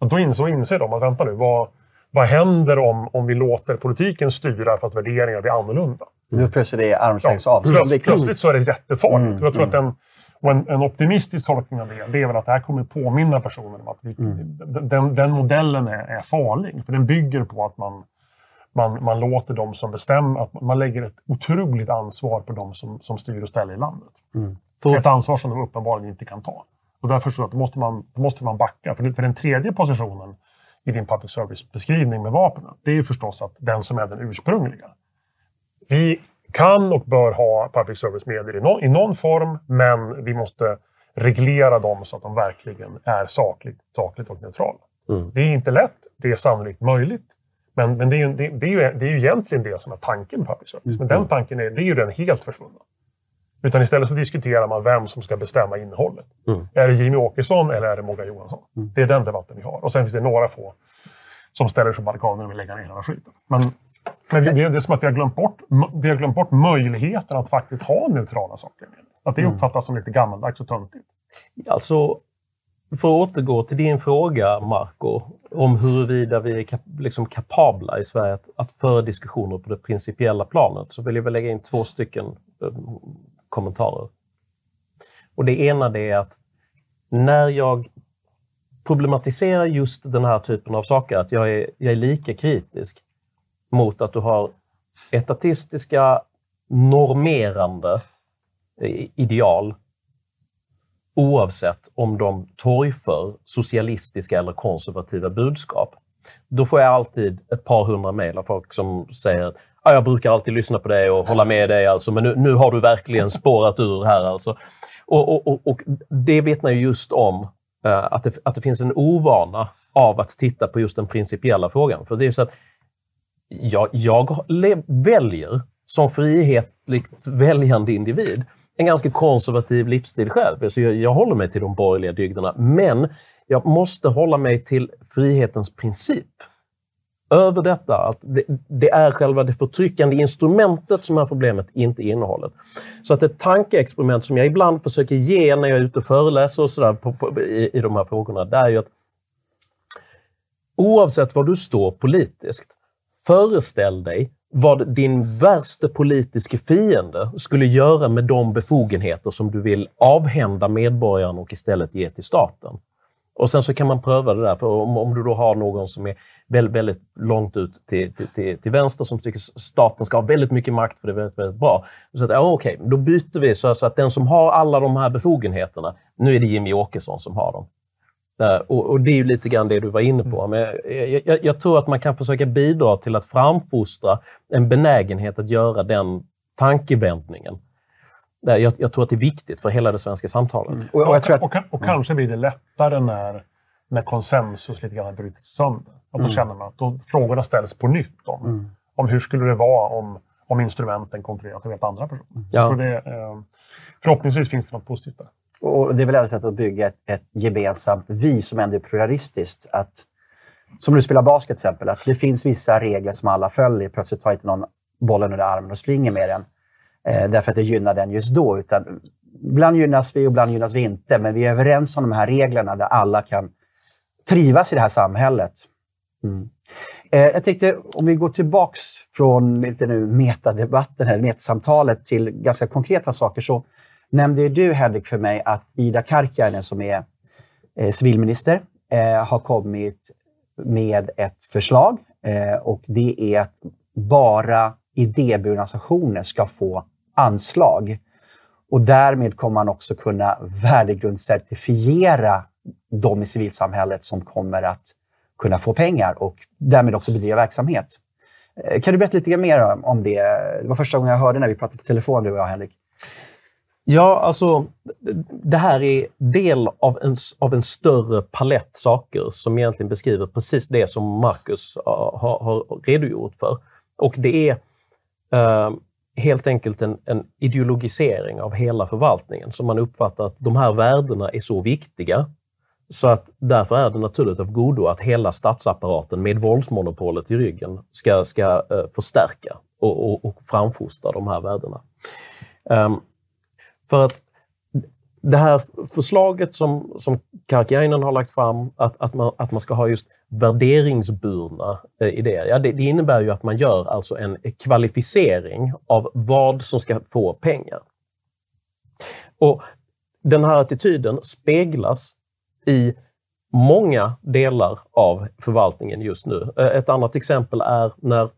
Och då inser, inser de att vänta nu, vad, vad händer om, om vi låter politiken styra för att värderingar blir annorlunda? Nu plötsligt är det armslängds ja, avstånd. Plötsligt, plötsligt så är det jättefarligt. Mm, jag tror mm. att en, en, en, optimistisk tolkning av det, det är väl att det här kommer påminna personer om att vi, mm. den, den, modellen är, är, farlig. För den bygger på att man, man, man låter de som bestämmer, att man lägger ett otroligt ansvar på de som, som styr och ställer i landet. Mm. Ett ansvar som de uppenbarligen inte kan ta. Och därför så att då måste man, då måste man backa. För, för den tredje positionen i din public service-beskrivning med vapnen, det är ju förstås att den som är den ursprungliga. Vi kan och bör ha public service-medier i, no i någon form, men vi måste reglera dem så att de verkligen är sakligt, sakligt och neutrala. Mm. Det är inte lätt, det är sannolikt möjligt. Men, men det, är ju, det, det, är ju, det är ju egentligen det som är tanken med public service. Mm. Men den tanken är, det är ju den helt försvunnen. Utan istället så diskuterar man vem som ska bestämma innehållet. Mm. Är det Jimmy Åkesson eller är det Morgan Johansson? Mm. Det är den debatten vi har. Och sen finns det några få som ställer sig på barrikaderna och vill lägga ner hela skiten. Men, men det är som att vi har glömt bort, vi har glömt bort möjligheten att faktiskt ha neutrala saker. Att det mm. uppfattas som lite gammaldags och töntigt. Alltså, för att återgå till din fråga, Marco, om huruvida vi är kap liksom kapabla i Sverige att, att föra diskussioner på det principiella planet, så vill jag väl lägga in två stycken eh, kommentarer. Och det ena det är att när jag problematiserar just den här typen av saker, att jag är, jag är lika kritisk mot att du har etatistiska, normerande eh, ideal oavsett om de torgför socialistiska eller konservativa budskap. Då får jag alltid ett par hundra mejl av folk som säger ja, jag brukar alltid lyssna på dig och hålla med dig, alltså, men nu, nu har du verkligen spårat ur här. Alltså. Och, och, och, och Det vittnar ju just om eh, att, det, att det finns en ovana av att titta på just den principiella frågan. För det är så att jag, jag väljer som frihetligt väljande individ en ganska konservativ livsstil själv. Alltså jag, jag håller mig till de borgerliga dygderna, men jag måste hålla mig till frihetens princip över detta att det, det, är själva det förtryckande instrumentet som är problemet, inte innehållet. Så att ett tankeexperiment som jag ibland försöker ge när jag är ute och föreläser och sådär på, på, i, i de här frågorna, det är ju att oavsett var du står politiskt, föreställ dig vad din värsta politiska fiende skulle göra med de befogenheter som du vill avhända medborgarna och istället ge till staten. Och sen så kan man pröva det där, för om, om du då har någon som är väldigt, väldigt långt ut till, till, till, till vänster som tycker staten ska ha väldigt mycket makt för det är väldigt, väldigt bra. Så att, ja, okej, då byter vi så, så att den som har alla de här befogenheterna, nu är det Jimmy Åkesson som har dem. Uh, och, och, det är ju lite grann det du var inne på. Men jag, jag, jag, tror att man kan försöka bidra till att framfostra en benägenhet att göra den tankevändningen. Jag, jag, tror att det är viktigt för hela det svenska samtalet. Mm. Och, och, att... och, och, kanske blir det lättare när, när konsensus lite grann bryts sönder. Att då mm. känner man att då frågorna ställs på nytt om, mm. om hur skulle det vara om, om instrumenten kontrolleras av helt andra personer. Mm. Ja. Det, eh, förhoppningsvis finns det något positivt där. Och det är väl ett sätt att bygga ett, ett gemensamt vi som ändå är pluralistiskt. Att, som du spelar basket till exempel, att det finns vissa regler som alla följer. Plötsligt tar inte någon bollen under armen och springer med den Eh, därför att det gynnar den just då. Utan ibland gynnas vi och ibland gynnas vi inte, men vi är överens om de här reglerna där alla kan trivas i det här samhället. Mm. Eh, jag tänkte, om vi går tillbaks från lite nu metadebatten, eller metasamtalet, till ganska konkreta saker, så nämnde du, Henrik, för mig att Ida Karkiainen, som är eh, civilminister, eh, har kommit med ett förslag eh, och det är att bara idéburna organisationer ska få anslag. Och därmed kommer man också kunna värdegrundscertifiera de i civilsamhället som kommer att kunna få pengar och därmed också bedriva verksamhet. Eh, kan du berätta lite mer om det? Det var första gången jag hörde när vi pratade på telefon, du och jag, Henrik. Ja, alltså det här är del av en, av en större palett saker som egentligen beskriver precis det som Marcus ah, har, har redogjort för. Och det är eh, helt enkelt en, en, ideologisering av hela förvaltningen som man uppfattar att de här värdena är så viktiga så att därför är det naturligt av godo att hela statsapparaten med våldsmonopolet i ryggen ska, ska eh, förstärka och, och, och framfostra de här värdena. Um, för att det här förslaget som, som Karkiainen har lagt fram, att, att, man, att man ska ha just värderingsburna eh, idéer, ja, det, det, innebär ju att man gör alltså en kvalificering av vad som ska få pengar. Och Den här attityden speglas i många delar av förvaltningen just nu. Eh, ett annat exempel är när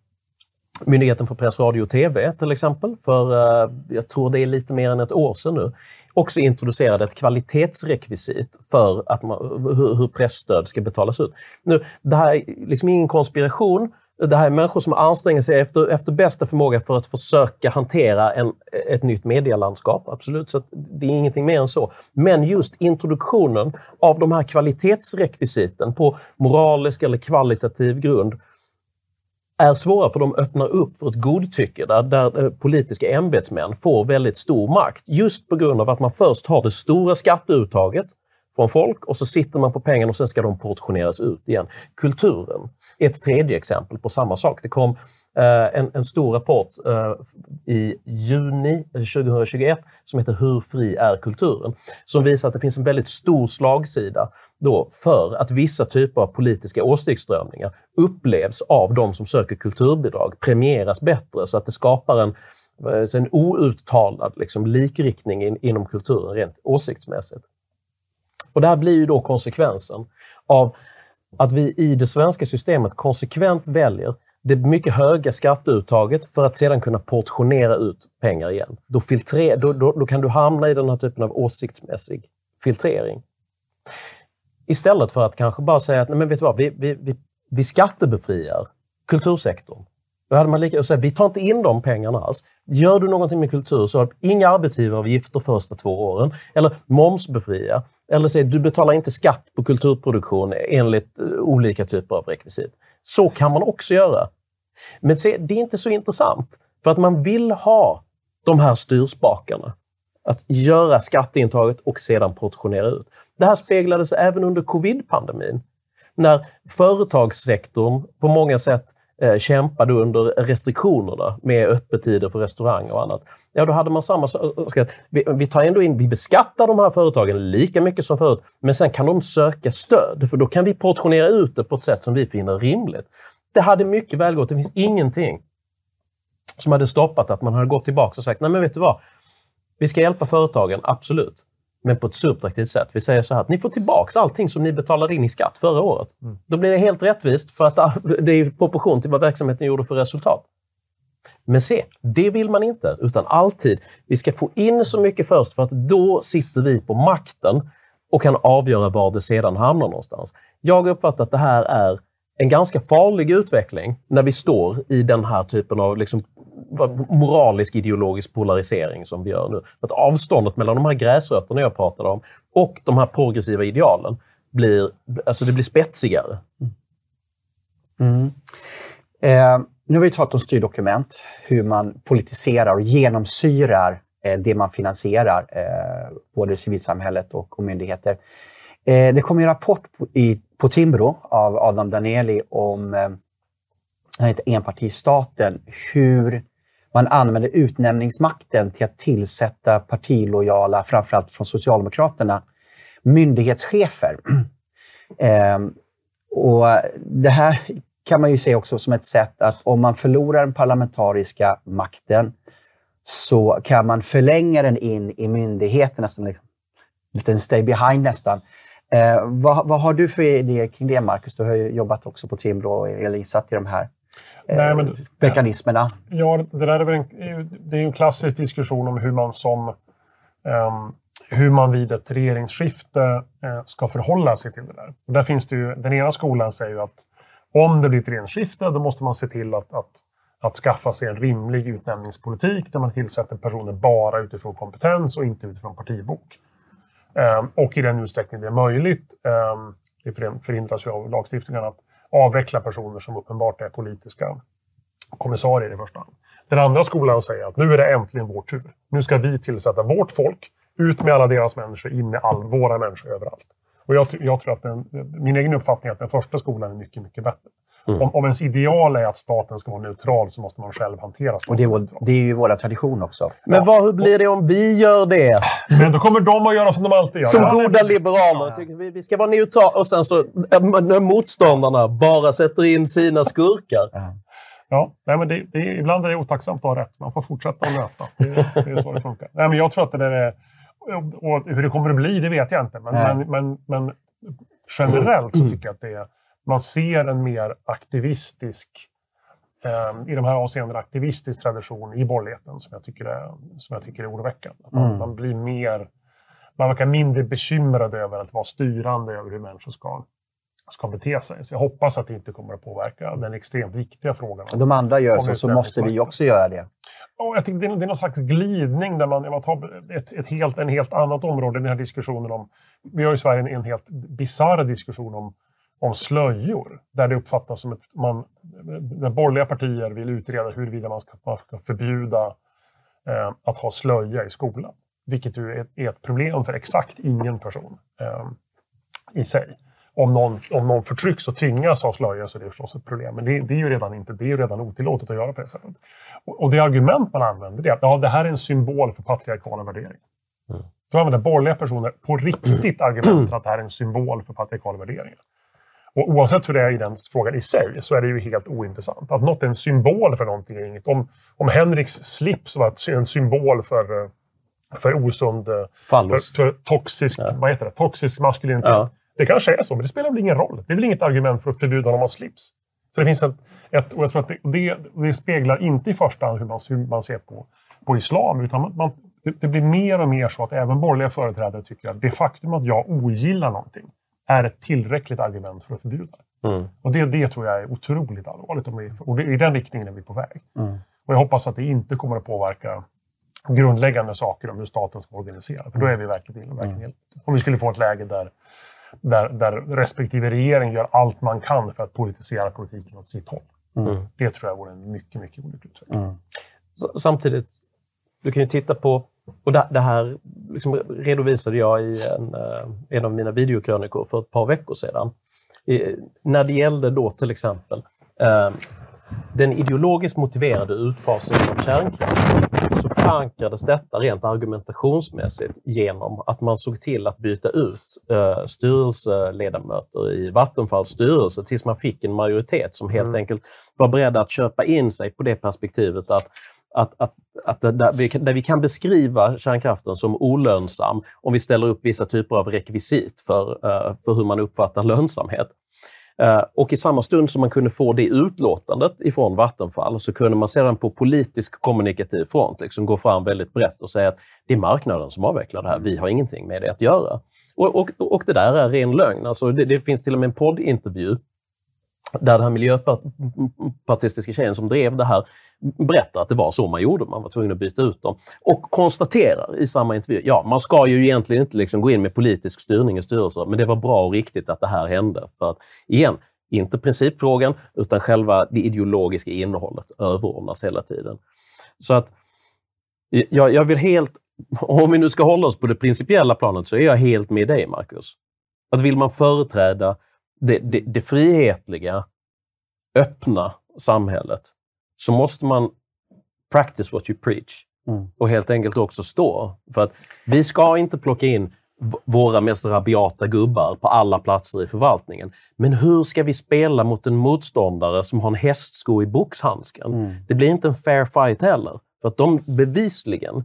Myndigheten för press, radio och TV till exempel, för eh, jag tror det är lite mer än ett år sedan nu, också introducerade ett kvalitetsrekvisit för att man, hur, hur pressstöd ska betalas ut. Nu, det här är liksom ingen konspiration, det här är människor som anstränger sig efter, efter bästa förmåga för att försöka hantera en, ett nytt medielandskap. Absolut, så det är ingenting mer än så. Men just introduktionen av de här kvalitetsrekvisiten på moralisk eller kvalitativ grund är svåra för de öppnar upp för ett godtycke där, där eh, politiska ämbetsmän får väldigt stor makt. Just på grund av att man först har det stora skatteuttaget från folk och så sitter man på pengarna och sen ska de portioneras ut igen. Kulturen är ett tredje exempel på samma sak. Det kom eh, en, en, stor rapport eh, i juni eh, 2021 som heter Hur fri är kulturen? Som visar att det finns en väldigt stor slagsida då för att vissa typer av politiska åsiktsströmningar upplevs av de som söker kulturbidrag premieras bättre så att det skapar en, en outtalad liksom, likriktning in, inom kulturen rent åsiktsmässigt. Och det här blir ju då konsekvensen av att vi i det svenska systemet konsekvent väljer det mycket höga skatteuttaget för att sedan kunna portionera ut pengar igen. Då, filtre, då, då, då kan du hamna i den här typen av åsiktsmässig filtrering. Istället för att kanske bara säga att Nej, men vet du vad, vi, vi, vi, vi skattebefriar kultursektorn. Då hade man lika att säga, vi tar inte in de pengarna alls. Gör du någonting med kultur så har inga arbetsgivaravgifter första två åren. Eller momsbefria. Eller säg, du betalar inte skatt på kulturproduktion enligt eh, olika typer av rekvisit. Så kan man också göra. Men se, det är inte så intressant. För att man vill ha de här styrspakarna. Att göra skatteintaget och sedan portionera ut. Det här speglades även under covid-pandemin. När företagssektorn på många sätt eh, kämpade under restriktionerna med öppettider på restauranger och annat. Ja, då hade man samma sak. Eh, vi, vi tar ändå in, vi beskattar de här företagen lika mycket som förut, men sen kan de söka stöd, för då kan vi portionera ut det på ett sätt som vi finner rimligt. Det hade mycket väl gått. Det finns ingenting som hade stoppat att man hade gått tillbaka och sagt, nej men vet du vad? Vi ska hjälpa företagen, absolut men på ett subtraktivt sätt. Vi säger så här att ni får tillbaka allting som ni betalade in i skatt förra året. Mm. Då blir det helt rättvist för att det är i proportion till vad verksamheten gjorde för resultat. Men se, det vill man inte, utan alltid, vi ska få in så mycket först för att då sitter vi på makten och kan avgöra var det sedan hamnar någonstans. Jag uppfattar att det här är en ganska farlig utveckling när vi står i den här typen av liksom moralisk ideologisk polarisering som vi gör nu. Att avståndet mellan de här gräsrötterna jag pratade om och de här progressiva idealen blir, alltså det blir spetsigare. Mm. mm. Eh, nu har vi talat om styrdokument, hur man politiserar och genomsyrar eh, det man finansierar, eh, både civilsamhället och, och myndigheter. Eh, det kom en rapport på, i, på Timbro av Adam Danieli om eh, enpartistaten, hur man använder utnämningsmakten till att tillsätta partilojala, framförallt från Socialdemokraterna, myndighetschefer. Eh, och Det här kan man ju se också som ett sätt att om man förlorar den parlamentariska makten så kan man förlänga den in i myndigheterna, som liksom, en liten stay behind nästan. Eh, vad, vad, har du för idéer kring det, Marcus? Du har ju jobbat också på Timbro och är insatt i de här Nej, men, mekanismerna. Ja, det där är väl en, det är en klassisk diskussion om hur man som um, hur man vid ett regeringsskifte eh, ska förhålla sig till det där. Och där finns det ju, den ena skolan säger ju att om det blir ett regeringsskifte, då måste man se till att, att, att skaffa sig en rimlig utnämningspolitik där man tillsätter personer bara utifrån kompetens och inte utifrån partibok. Um, och i den utsträckning det är möjligt, um, det förhindras ju av lagstiftningen, att avveckla personer som uppenbart är politiska kommissarier i första hand. Den andra skolan säger att nu är det äntligen vår tur. Nu ska vi tillsätta vårt folk, ut med alla deras människor, in med all, våra människor överallt. Och jag, jag tror att den, min egen uppfattning är att den första skolan är mycket, mycket bättre. Mm. Om, om ens ideal är att staten ska vara neutral så måste man själv hantera staten. Och det, är vår, det är ju vår tradition också. Men ja. vad, hur blir det om vi gör det? Men då kommer de att göra som de alltid gör. Som ja, goda liberaler tycker vi, vi ska vara neutrala. Och sen så när motståndarna bara sätter in sina skurkar. Ja, ja nej, men det, det, ibland är det otacksamt att ha rätt. Man får fortsätta att nöta. Det, det är så det funkar. Nej, men jag tror att det där är... Och hur det kommer att bli, det vet jag inte. Men, men, men, men generellt så tycker jag att det är man ser en mer aktivistisk, eh, i de här avseendena aktivistisk tradition i borgerligheten som jag tycker är, som jag tycker är oroväckande. Man, mm. man blir mer, man verkar mindre bekymrad över att vara styrande över hur människor ska ska bete sig. Så jag hoppas att det inte kommer att påverka den extremt viktiga frågan. De andra gör så, så måste vi också göra det. Ja, jag tycker det, är, det är någon slags glidning där man, man tar ett, ett helt, en helt annat område, den här diskussionen om... Vi har i Sverige en, en helt bisarr diskussion om om slöjor. Där det uppfattas som att man, när borgerliga partier vill utreda huruvida man ska, man ska förbjuda eh, att ha slöja i skolan. Vilket ju är, är ett problem för exakt ingen person eh, i sig. Om någon, om någon förtrycks och tvingas ha slöja så är det förstås ett problem. Men det, det, är ju redan inte, det är redan otillåtet att göra på det sättet. Och, och det argument man använder är att ja, det här är en symbol för patriarkala värderingar. Mm. Då använder borgerliga personer på riktigt argument att det här är en symbol för patriarkala värderingar. Och oavsett hur det är i den frågan i sig så är det ju helt ointressant. Att något är en symbol för någonting. Om, om Henriks slips var en symbol för, för osund... För, för toxisk, ja. vad heter det? toxisk maskulinitet. Ja. Det kanske är så, men det spelar väl ingen roll. Det är väl inget argument för att förbjuda honom att slips. Så det finns ett, ett och jag tror att det, det, det, speglar inte i första hand hur man, hur man ser på, på islam, utan man, man, det blir mer och mer så att även borgerliga företrädare tycker att det faktum att jag ogillar någonting är ett tillräckligt argument för att förbjuda det. Mm. Och det, det tror jag är otroligt allvarligt. Och det, I den riktningen är vi på väg. Mm. Och jag hoppas att det inte kommer att påverka grundläggande saker om hur staten ska organisera. För då är vi verkligen illa. Mm. Om vi skulle få ett läge där, där, där respektive regering gör allt man kan för att politisera politiken åt sitt håll. Mm. Det tror jag vore en mycket, mycket olycklig utveckling. Mm. Samtidigt, du kan ju titta på och det, det här liksom redovisade jag i en, eh, en av mina videokrönikor för ett par veckor sedan. I, när det gällde då till exempel eh, den ideologiskt motiverade utfasningen av kärnkraft så förankrades detta rent argumentationsmässigt genom att man såg till att byta ut eh, styrelseledamöter i Vattenfalls styrelse tills man fick en majoritet som helt mm. enkelt var beredda att köpa in sig på det perspektivet att att, att, att där, vi kan, där vi kan beskriva kärnkraften som olönsam om vi ställer upp vissa typer av rekvisit för, uh, för hur man uppfattar lönsamhet. Eh, och i samma stund som man kunde få det utlåtandet ifrån Vattenfall så kunde man sedan på politisk kommunikativ front liksom gå fram väldigt brett och säga att det är marknaden som avvecklar det här, vi har ingenting med det att göra. Och, och, och det där är ren lögn. Alltså det, det finns till och med en poddintervju där den här miljöpartistiska tjejen som drev det här berättar att det var så man gjorde, man var tvungen att byta ut dem. Och konstaterar i samma intervju, ja, man ska ju egentligen inte liksom gå in med politisk styrning i styrelser, men det var bra och riktigt att det här hände. För att, igen, inte principfrågan, utan själva det ideologiska innehållet överordnas hela tiden. Så att jag, jag vill helt, om vi nu ska hålla oss på det principiella planet, så är jag helt med dig, Marcus. Att vill man företräda det, det, det frihetliga, öppna samhället så måste man practice what you preach. Mm. Och helt enkelt också stå. För att vi ska inte plocka in våra mest rabiata gubbar på alla platser i förvaltningen. Men hur ska vi spela mot en motståndare som har en hästsko i boxhandsken? Mm. Det blir inte en fair fight heller. För att de bevisligen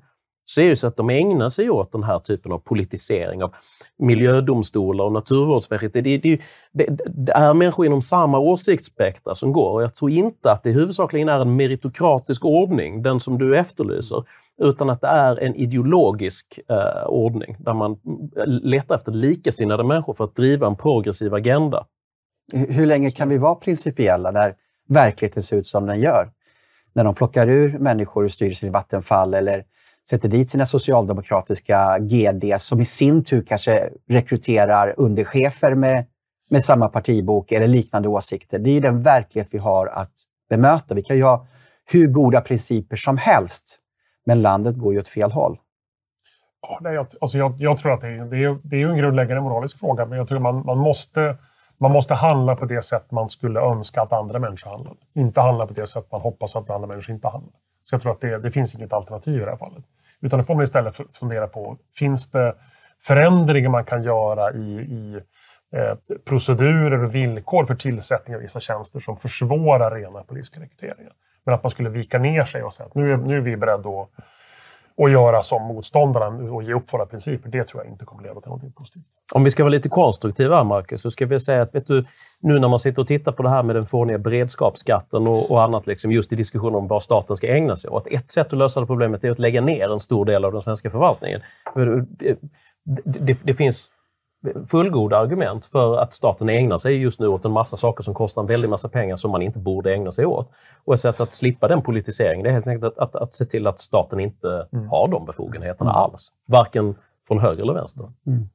så är det så att de ägnar sig åt den här typen av politisering av miljödomstolar och Naturvårdsverket. Det, det, det, det, är människor inom samma åsiktsspektra som går och jag tror inte att det huvudsakligen är en meritokratisk ordning, den som du efterlyser, utan att det är en ideologisk eh, ordning där man letar efter likasinnade människor för att driva en progressiv agenda. Hur länge kan vi vara principiella när verkligheten ser ut som den gör? När de plockar ur människor ur styrelsen i Vattenfall eller sätter dit sina socialdemokratiska GD som i sin tur kanske rekryterar underchefer med, med samma partibok eller liknande åsikter. Det är den verklighet vi har att bemöta. Vi kan ju ha hur goda principer som helst, men landet går ju åt fel håll. Ja, nej, jag, alltså jag, jag, tror att det är, det, är, det är en grundläggande moralisk fråga, men jag tror man, man, måste, man måste handla på det sätt man skulle önska att andra människor handlade. Inte handla på det sätt man hoppas att andra människor inte handlar. Så jag tror att det, det finns inget alternativ i det här fallet. Utan då får man istället fundera på, finns det förändringar man kan göra i, i eh, procedurer och villkor för tillsättning av vissa tjänster som försvårar rena politiska rekryteringar? Men att man skulle vika ner sig och säga att nu är, nu är vi beredda att, att göra som motståndarna och ge upp våra principer, det tror jag inte kommer leda till något positivt. Om vi ska vara lite konstruktiva, Marcus, så ska vi säga att vet du, nu när man sitter och tittar på det här med den fåniga beredskapsskatten och, och annat, liksom, just i diskussionen om vad staten ska ägna sig åt. Ett sätt att lösa det problemet är att lägga ner en stor del av den svenska förvaltningen. Det, det, det finns fullgoda argument för att staten ägnar sig just nu åt en massa saker som kostar en väldig massa pengar som man inte borde ägna sig åt. Och ett sätt att slippa den politiseringen det är helt enkelt att, att, att se till att staten inte mm. har de befogenheterna mm. alls. Varken från höger eller vänster. Mm.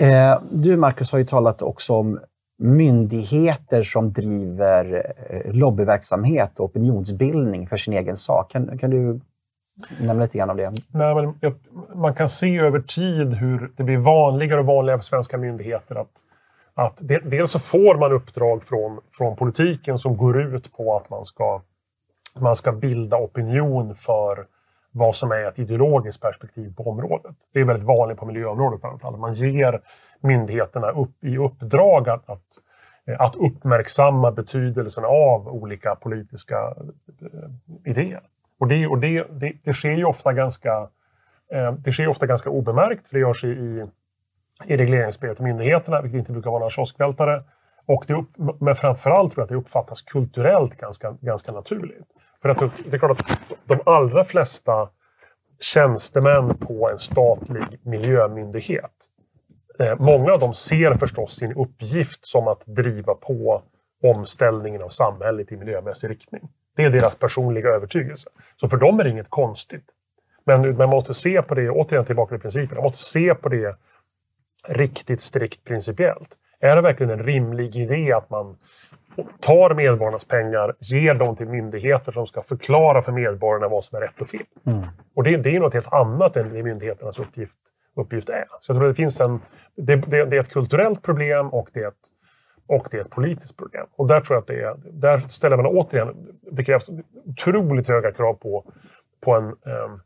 Eh, du, Marcus, har ju talat också om myndigheter som driver eh, lobbyverksamhet och opinionsbildning för sin egen sak. Kan, kan du nämna lite grann om det? Nej, men man kan se över tid hur det blir vanligare och vanligare för svenska myndigheter att, att dels så får man uppdrag från, från politiken som går ut på att man ska, man ska bilda opinion för vad som är ett ideologiskt perspektiv på området. Det är väldigt vanligt på miljöområdet. Man ger myndigheterna upp, i uppdrag att, att, eh, att uppmärksamma betydelsen av olika politiska eh, idéer. Och det, och det, det, det sker ju ofta ganska, eh, det sker ofta ganska obemärkt, för det görs i, i regleringsbrevet till myndigheterna, vilket inte brukar vara några kioskvältare. Och det upp, men framförallt tror jag att det uppfattas kulturellt ganska, ganska naturligt. För att det är klart att de allra flesta tjänstemän på en statlig miljömyndighet, eh, många av dem ser förstås sin uppgift som att driva på omställningen av samhället i miljömässig riktning. Det är deras personliga övertygelse. Så för dem är det inget konstigt. Men man måste se på det, återigen tillbaka till principen, man måste se på det riktigt strikt principiellt. Är det verkligen en rimlig idé att man tar medborgarnas pengar, ger dem till myndigheter som ska förklara för medborgarna vad som är rätt och fel. Mm. Och det, det, är något helt annat än det myndigheternas uppgift, uppgift är. Så jag tror det finns en... Det, det, det, är ett kulturellt problem och det är ett, och det är ett politiskt problem. Och där tror jag att det är... Där ställer man återigen... Det krävs otroligt höga krav på, på en... Um,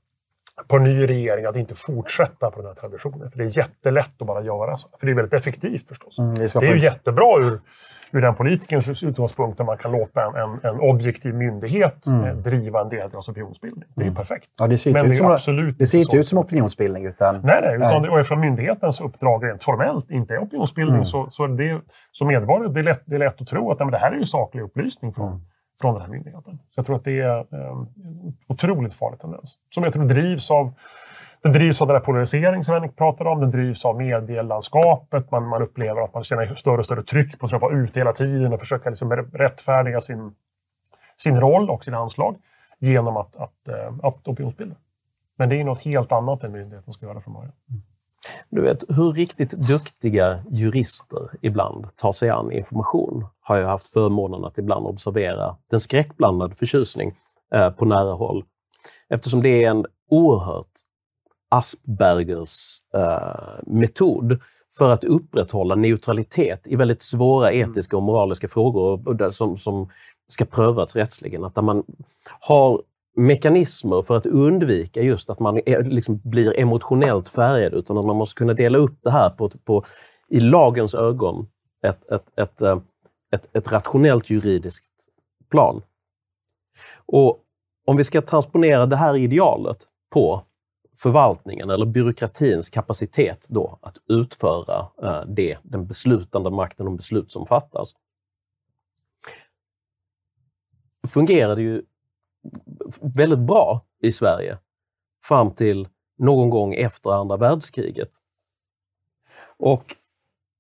på en ny regering att inte fortsätta på den här traditionen. För det är jättelätt att bara göra så. För det är väldigt effektivt förstås. Mm, det, det är ju jättebra ur ur den politikerns utgångspunkt där man kan låta en, en, en objektiv myndighet mm. Eh, driva en delgrads opinionsbildning. Det är mm. perfekt. Ja, det ser inte, ut, som, absolut det ser inte ut som opinionsbildning. Utan, nej, nej, utan nej. och eftersom myndighetens uppdrag rent formellt inte är opinionsbildning mm. så, så, det, så medborgare, det är, lätt, det är lätt att tro att nej, det här är ju saklig upplysning från, mm. från den här myndigheten. Så jag tror att det är um, otroligt farlig tendens. Som jag tror drivs av den drivs av den här polarisering som Henrik pratade om. Den drivs av medielandskapet. Man, man upplever att man känner större och större tryck på att vara ute hela tiden och försöka liksom rättfärdiga sin, sin roll och sina anslag genom att, att, att, att opinionsbilda. Men det är något helt annat än myndigheten ska göra från början. Du vet, hur riktigt duktiga jurister ibland tar sig an information har jag haft förmånen att ibland observera den skräckblandade förtjusning eh, på nära håll. Eftersom det är en oerhört Aspergers uh, metod för att upprätthålla neutralitet i väldigt svåra mm. etiska och moraliska frågor som, som ska prövas rättsligen. Att där man har mekanismer för att undvika just att man är, liksom blir emotionellt färgad, utan att man måste kunna dela upp det här på, på i lagens ögon, ett, ett, ett, eh, ett, ett rationellt juridiskt plan. Och om vi ska transponera det här idealet på förvaltningen eller byråkratins kapacitet då att utföra eh, det, den beslutande makten om beslut som fattas. fungerade ju väldigt bra i Sverige fram till någon gång efter andra världskriget. Och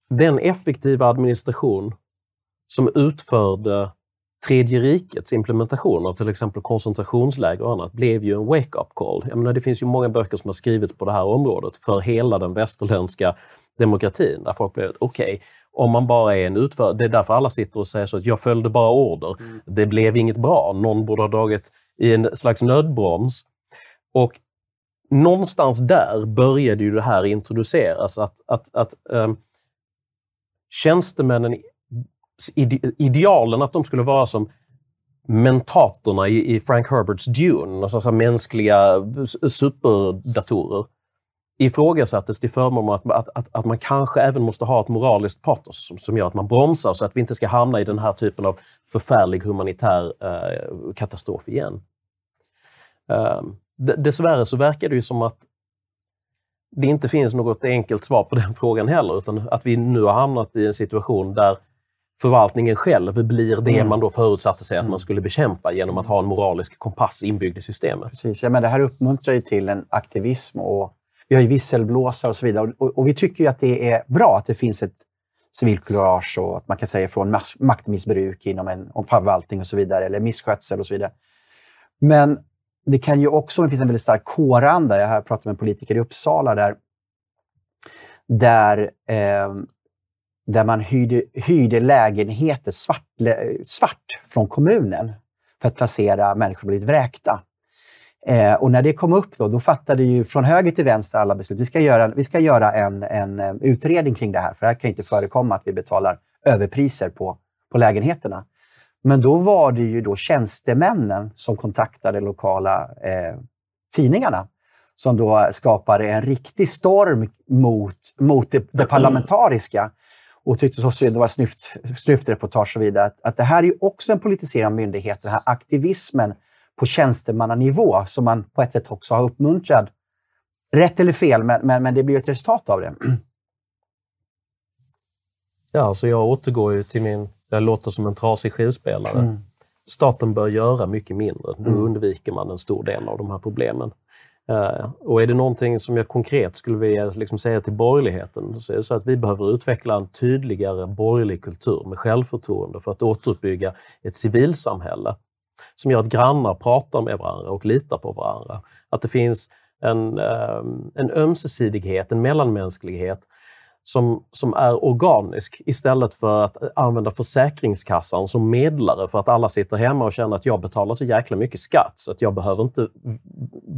den effektiva administration som utförde Tredje rikets implementation av till exempel koncentrationsläger och annat blev ju en wake-up call. Jag menar, det finns ju många böcker som har skrivits på det här området för hela den västerländska demokratin, där folk blev okej, okay, om man bara är en utförare, det är därför alla sitter och säger så att jag följde bara order. Mm. Det blev inget bra. Någon borde ha dragit i en slags nödbroms. Och någonstans där började ju det här introduceras, att, att, att um, tjänstemännen idealen att de skulle vara som mentatorna i, i Frank Herberts Dune, alltså mänskliga superdatorer, ifrågasattes till förmån att, att, att, att man kanske även måste ha ett moraliskt patos som, som gör att man bromsar så att vi inte ska hamna i den här typen av förfärlig humanitär eh, katastrof igen. Eh, dessvärre så verkar det ju som att det inte finns något enkelt svar på den frågan heller, utan att vi nu har hamnat i en situation där förvaltningen själv blir det mm. man då förutsatte sig att man mm. skulle bekämpa genom att ha en moralisk kompass inbyggd i systemet. Precis. Ja, men det här uppmuntrar ju till en aktivism och vi har ju visselblåsare och så vidare. Och, och vi tycker att det är bra att det finns ett civilkurage och att man kan säga från maktmissbruk inom en förvaltning och så vidare, eller misskötsel och så vidare. Men det kan ju också, det finns en väldigt stark kåranda. Jag har pratat med en politiker i Uppsala där, där eh, där man hyrde, hyrde lägenheter svart, svart från kommunen för att placera människor som blivit vräkta. Eh, och när det kom upp då, då fattade ju från höger till vänster alla beslut. Vi ska göra, vi ska göra en, en eh, utredning kring det här, för det här kan inte förekomma att vi betalar överpriser på, på lägenheterna. Men då var det ju då tjänstemännen som kontaktade lokala eh, tidningarna som då skapade en riktig storm mot, mot det, det parlamentariska och tyckte så synd, det var snyft, snyftreportage och så vidare, att, att det här är ju också en politisering av myndigheter, den här aktivismen på tjänstemannanivå som man på ett sätt också har uppmuntrat. Rätt eller fel, men, men, men det blir ett resultat av det. Ja, alltså jag återgår ju till min, jag låter som en trasig skivspelare. Mm. Staten bör göra mycket mindre. Då mm. undviker man en stor del av de här problemen. Eh, och är det någonting som jag konkret skulle vilja liksom säga till borgerligheten så är det så att vi behöver utveckla en tydligare borgerlig kultur med självförtroende för att återuppbygga ett civilsamhälle som gör att grannar pratar med varandra och litar på varandra. Att det finns en, eh, en ömsesidighet, en mellanmänsklighet som, som är organisk istället för att använda Försäkringskassan som medlare för att alla sitter hemma och känner att jag betalar så jäkla mycket skatt så att jag behöver inte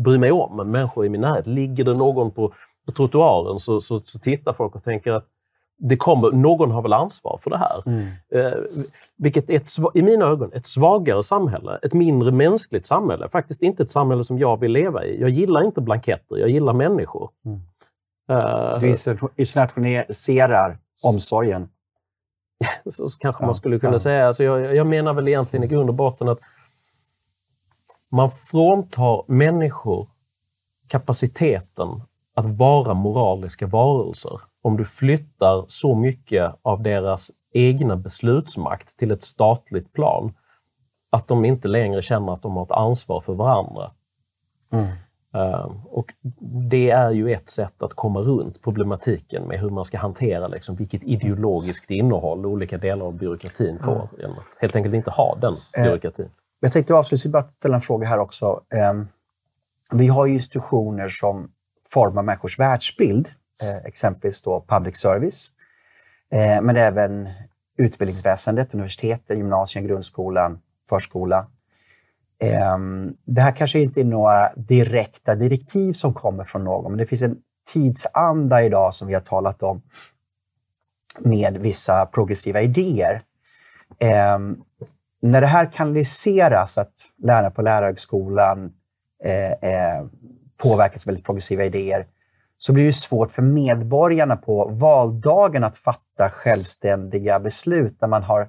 bry mig om människor i min närhet. Ligger det någon på, på trottoaren så, så, så tittar folk och tänker att det kommer, någon har väl ansvar för det här. Mm. Eh, vilket är ett, i mina ögon ett svagare samhälle, ett mindre mänskligt samhälle. Faktiskt inte ett samhälle som jag vill leva i. Jag gillar inte blanketter, jag gillar människor. Mm. Uh, du institutionaliserar omsorgen. Så kanske man skulle kunna ja. säga. Alltså jag, jag menar väl egentligen i grund och botten att man fråntar människor kapaciteten att vara moraliska varelser om du flyttar så mycket av deras egna beslutsmakt till ett statligt plan att de inte längre känner att de har ett ansvar för varandra. Mm. Ehm, och det är ju ett sätt att komma runt problematiken med hur man ska hantera liksom, vilket ideologiskt innehåll olika delar av byråkratin får. Mm. Genom att helt enkelt inte ha den eh, byråkratin. Jag tänkte avslutningsvis bara ställa en fråga här också. Ehm, vi har ju institutioner som formar människors världsbild, eh, exempelvis då public service, eh, men även utbildningsväsendet, universiteten, gymnasien, grundskolan, förskola. Ehm, det här kanske inte är några direkta direktiv som kommer från någon, men det finns en tidsanda idag som vi har talat om med vissa progressiva idéer. Ehm, när det här kanaliseras, att lärare på lärarhögskolan eh, eh, påverkas av påverkas väldigt progressiva idéer, så blir det svårt för medborgarna på valdagen att fatta självständiga beslut när man har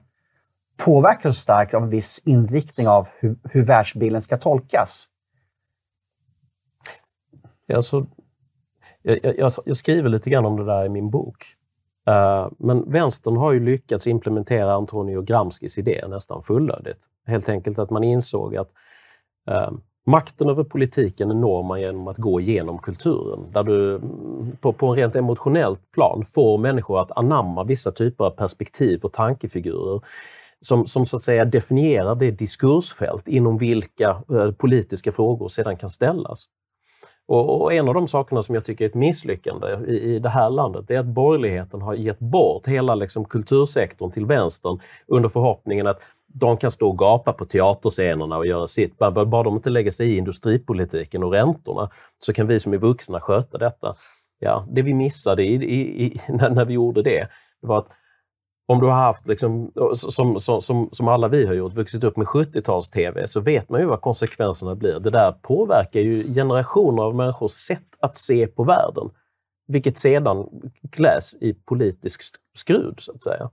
påverkas starkt av en viss inriktning av hur, hur världsbilden ska tolkas. Alltså, jag, jag, jag, skriver lite grann om det där i min bok. Uh, men vänstern har ju lyckats implementera Antonio Gramscis idé nästan fullödigt. Helt enkelt att man insåg att uh, makten över politiken når man genom att gå igenom kulturen. Där du mm, på, på en rent emotionellt plan får människor att anamma vissa typer av perspektiv och tankefigurer som, som så att säga definierar det diskursfält inom vilka eh, politiska frågor sedan kan ställas. Och, och, en av de sakerna som jag tycker är ett misslyckande i, i det här landet är att borgerligheten har gett bort hela liksom, kultursektorn till vänstern under förhoppningen att de kan stå och gapa på teaterscenerna och göra sitt. Bara, bara de inte lägger sig i industripolitiken och räntorna så kan vi som är vuxna sköta detta. Ja, det vi missade i, i, i, när, när vi gjorde det, det var att om du har haft, liksom, som, som, som alla vi har gjort, vuxit upp med 70-tals-tv, så vet man ju vad konsekvenserna blir. Det där påverkar ju generationer av människors sätt att se på världen, vilket sedan kläs i politisk skrud, så att säga.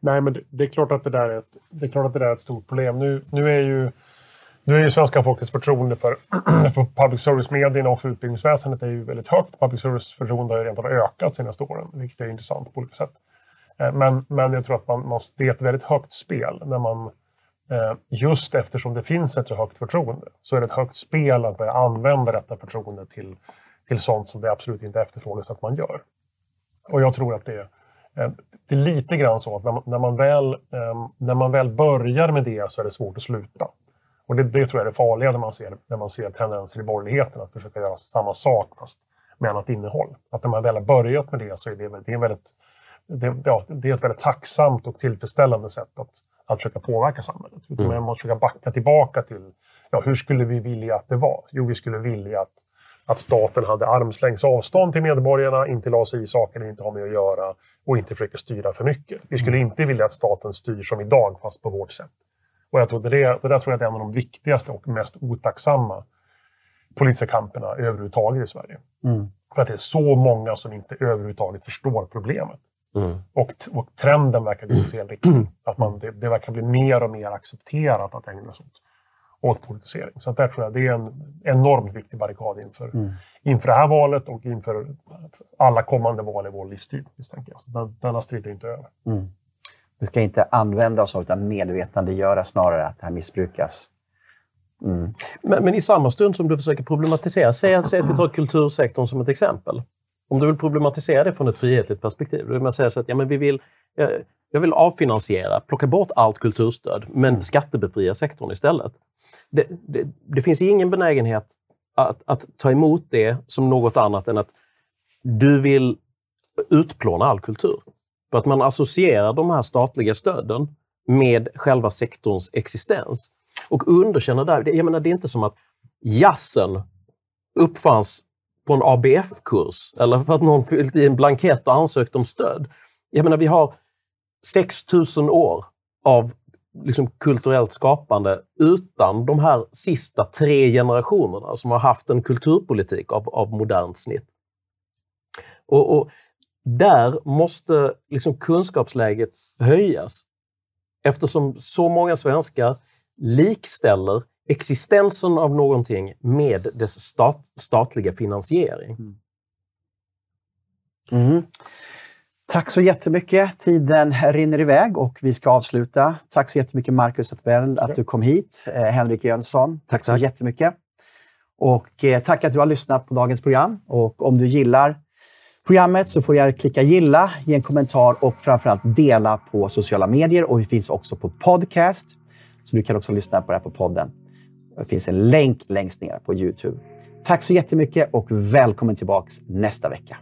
Nej, men det, det, är klart att det där är ett, det är, klart att det där är ett stort problem. Nu, nu är ju nu är ju svenska folkets förtroende för, för public service-medierna och för utbildningsväsendet är ju väldigt högt. Public service-förtroende har ju rent av ökat senaste åren, vilket är intressant på olika sätt. Eh, men, men jag tror att man, man, det är ett väldigt högt spel när man eh, Just eftersom det finns ett så högt förtroende så är det ett högt spel att börja använda detta förtroende till, till sånt som det absolut inte efterfrågas att man gör. Och jag tror att det, eh, det är lite grann så att när man, när man, väl, ehm, när man väl börjar med det så är det svårt att sluta. Och det, det tror jag är det farliga när man ser, när man ser tendenser i borgerligheten, att försöka göra samma sak fast med annat innehåll. Att när man väl har börjat med det så är det, det är en väldigt det, ja, det är ett väldigt tacksamt och tillfredsställande sätt att, att försöka påverka samhället. Mm. Man måste försöka backa tillbaka till ja, hur skulle vi vilja att det var? Jo, vi skulle vilja att, att staten hade armslängds avstånd till medborgarna, inte la sig i saker det inte har med att göra och inte försöker styra för mycket. Vi skulle mm. inte vilja att staten styr som idag, fast på vårt sätt. Och jag tror det, det där tror jag är en av de viktigaste och mest otacksamma politiska kamperna överhuvudtaget i Sverige. Mm. För att det är så många som inte överhuvudtaget förstår problemet. Mm. Och, och, trenden verkar gå i fel riktning. Mm. Att man, det, det, verkar bli mer och mer accepterat att ägna sig åt, åt politisering. Så att där tror jag det är en enormt viktig barrikad inför, mm. inför det här valet och inför alla kommande val i vår livstid. Misstänker jag. Så den, denna strid är inte över. Mm. Vi ska inte använda oss av utan medvetandegöra snarare att det här missbrukas. Mm. Men, men, i samma stund som du försöker problematisera, säg, säg att vi tar kultursektorn som ett exempel. Om du vill problematisera det från ett frihetligt perspektiv, då vill man säga så att ja, men vi vill, eh, jag vill avfinansiera, plocka bort allt kulturstöd, men skattebefria sektorn istället. Det, det, det finns ingen benägenhet att, att, ta emot det som något annat än att du vill utplåna all kultur. För att man associerar de här statliga stöden med själva sektorns existens. Och underkänner där, jag menar det är inte som att jazzen uppfanns på en ABF-kurs eller för att någon fyllt i en blankett och ansökt om stöd. Jag menar, vi har 6000 år av liksom kulturellt skapande utan de här sista tre generationerna som har haft en kulturpolitik av, av modernt snitt. Och, och där måste liksom kunskapsläget höjas eftersom så många svenskar likställer existensen av någonting med dess stat, statliga finansiering. Mm. Mm. Tack så jättemycket. Tiden rinner iväg och vi ska avsluta. Tack så jättemycket Marcus Attveld att du kom hit. Eh, Henrik Jönsson, tack, tack så jättemycket. Och eh, tack att du har lyssnat på dagens program. Och om du gillar programmet så får du klicka gilla, ge en kommentar och framförallt dela på sociala medier. Och vi finns också på podcast, så du kan också lyssna på det här på podden. Det finns en länk längst ner på Youtube. Tack så jättemycket och välkommen tillbaka nästa vecka.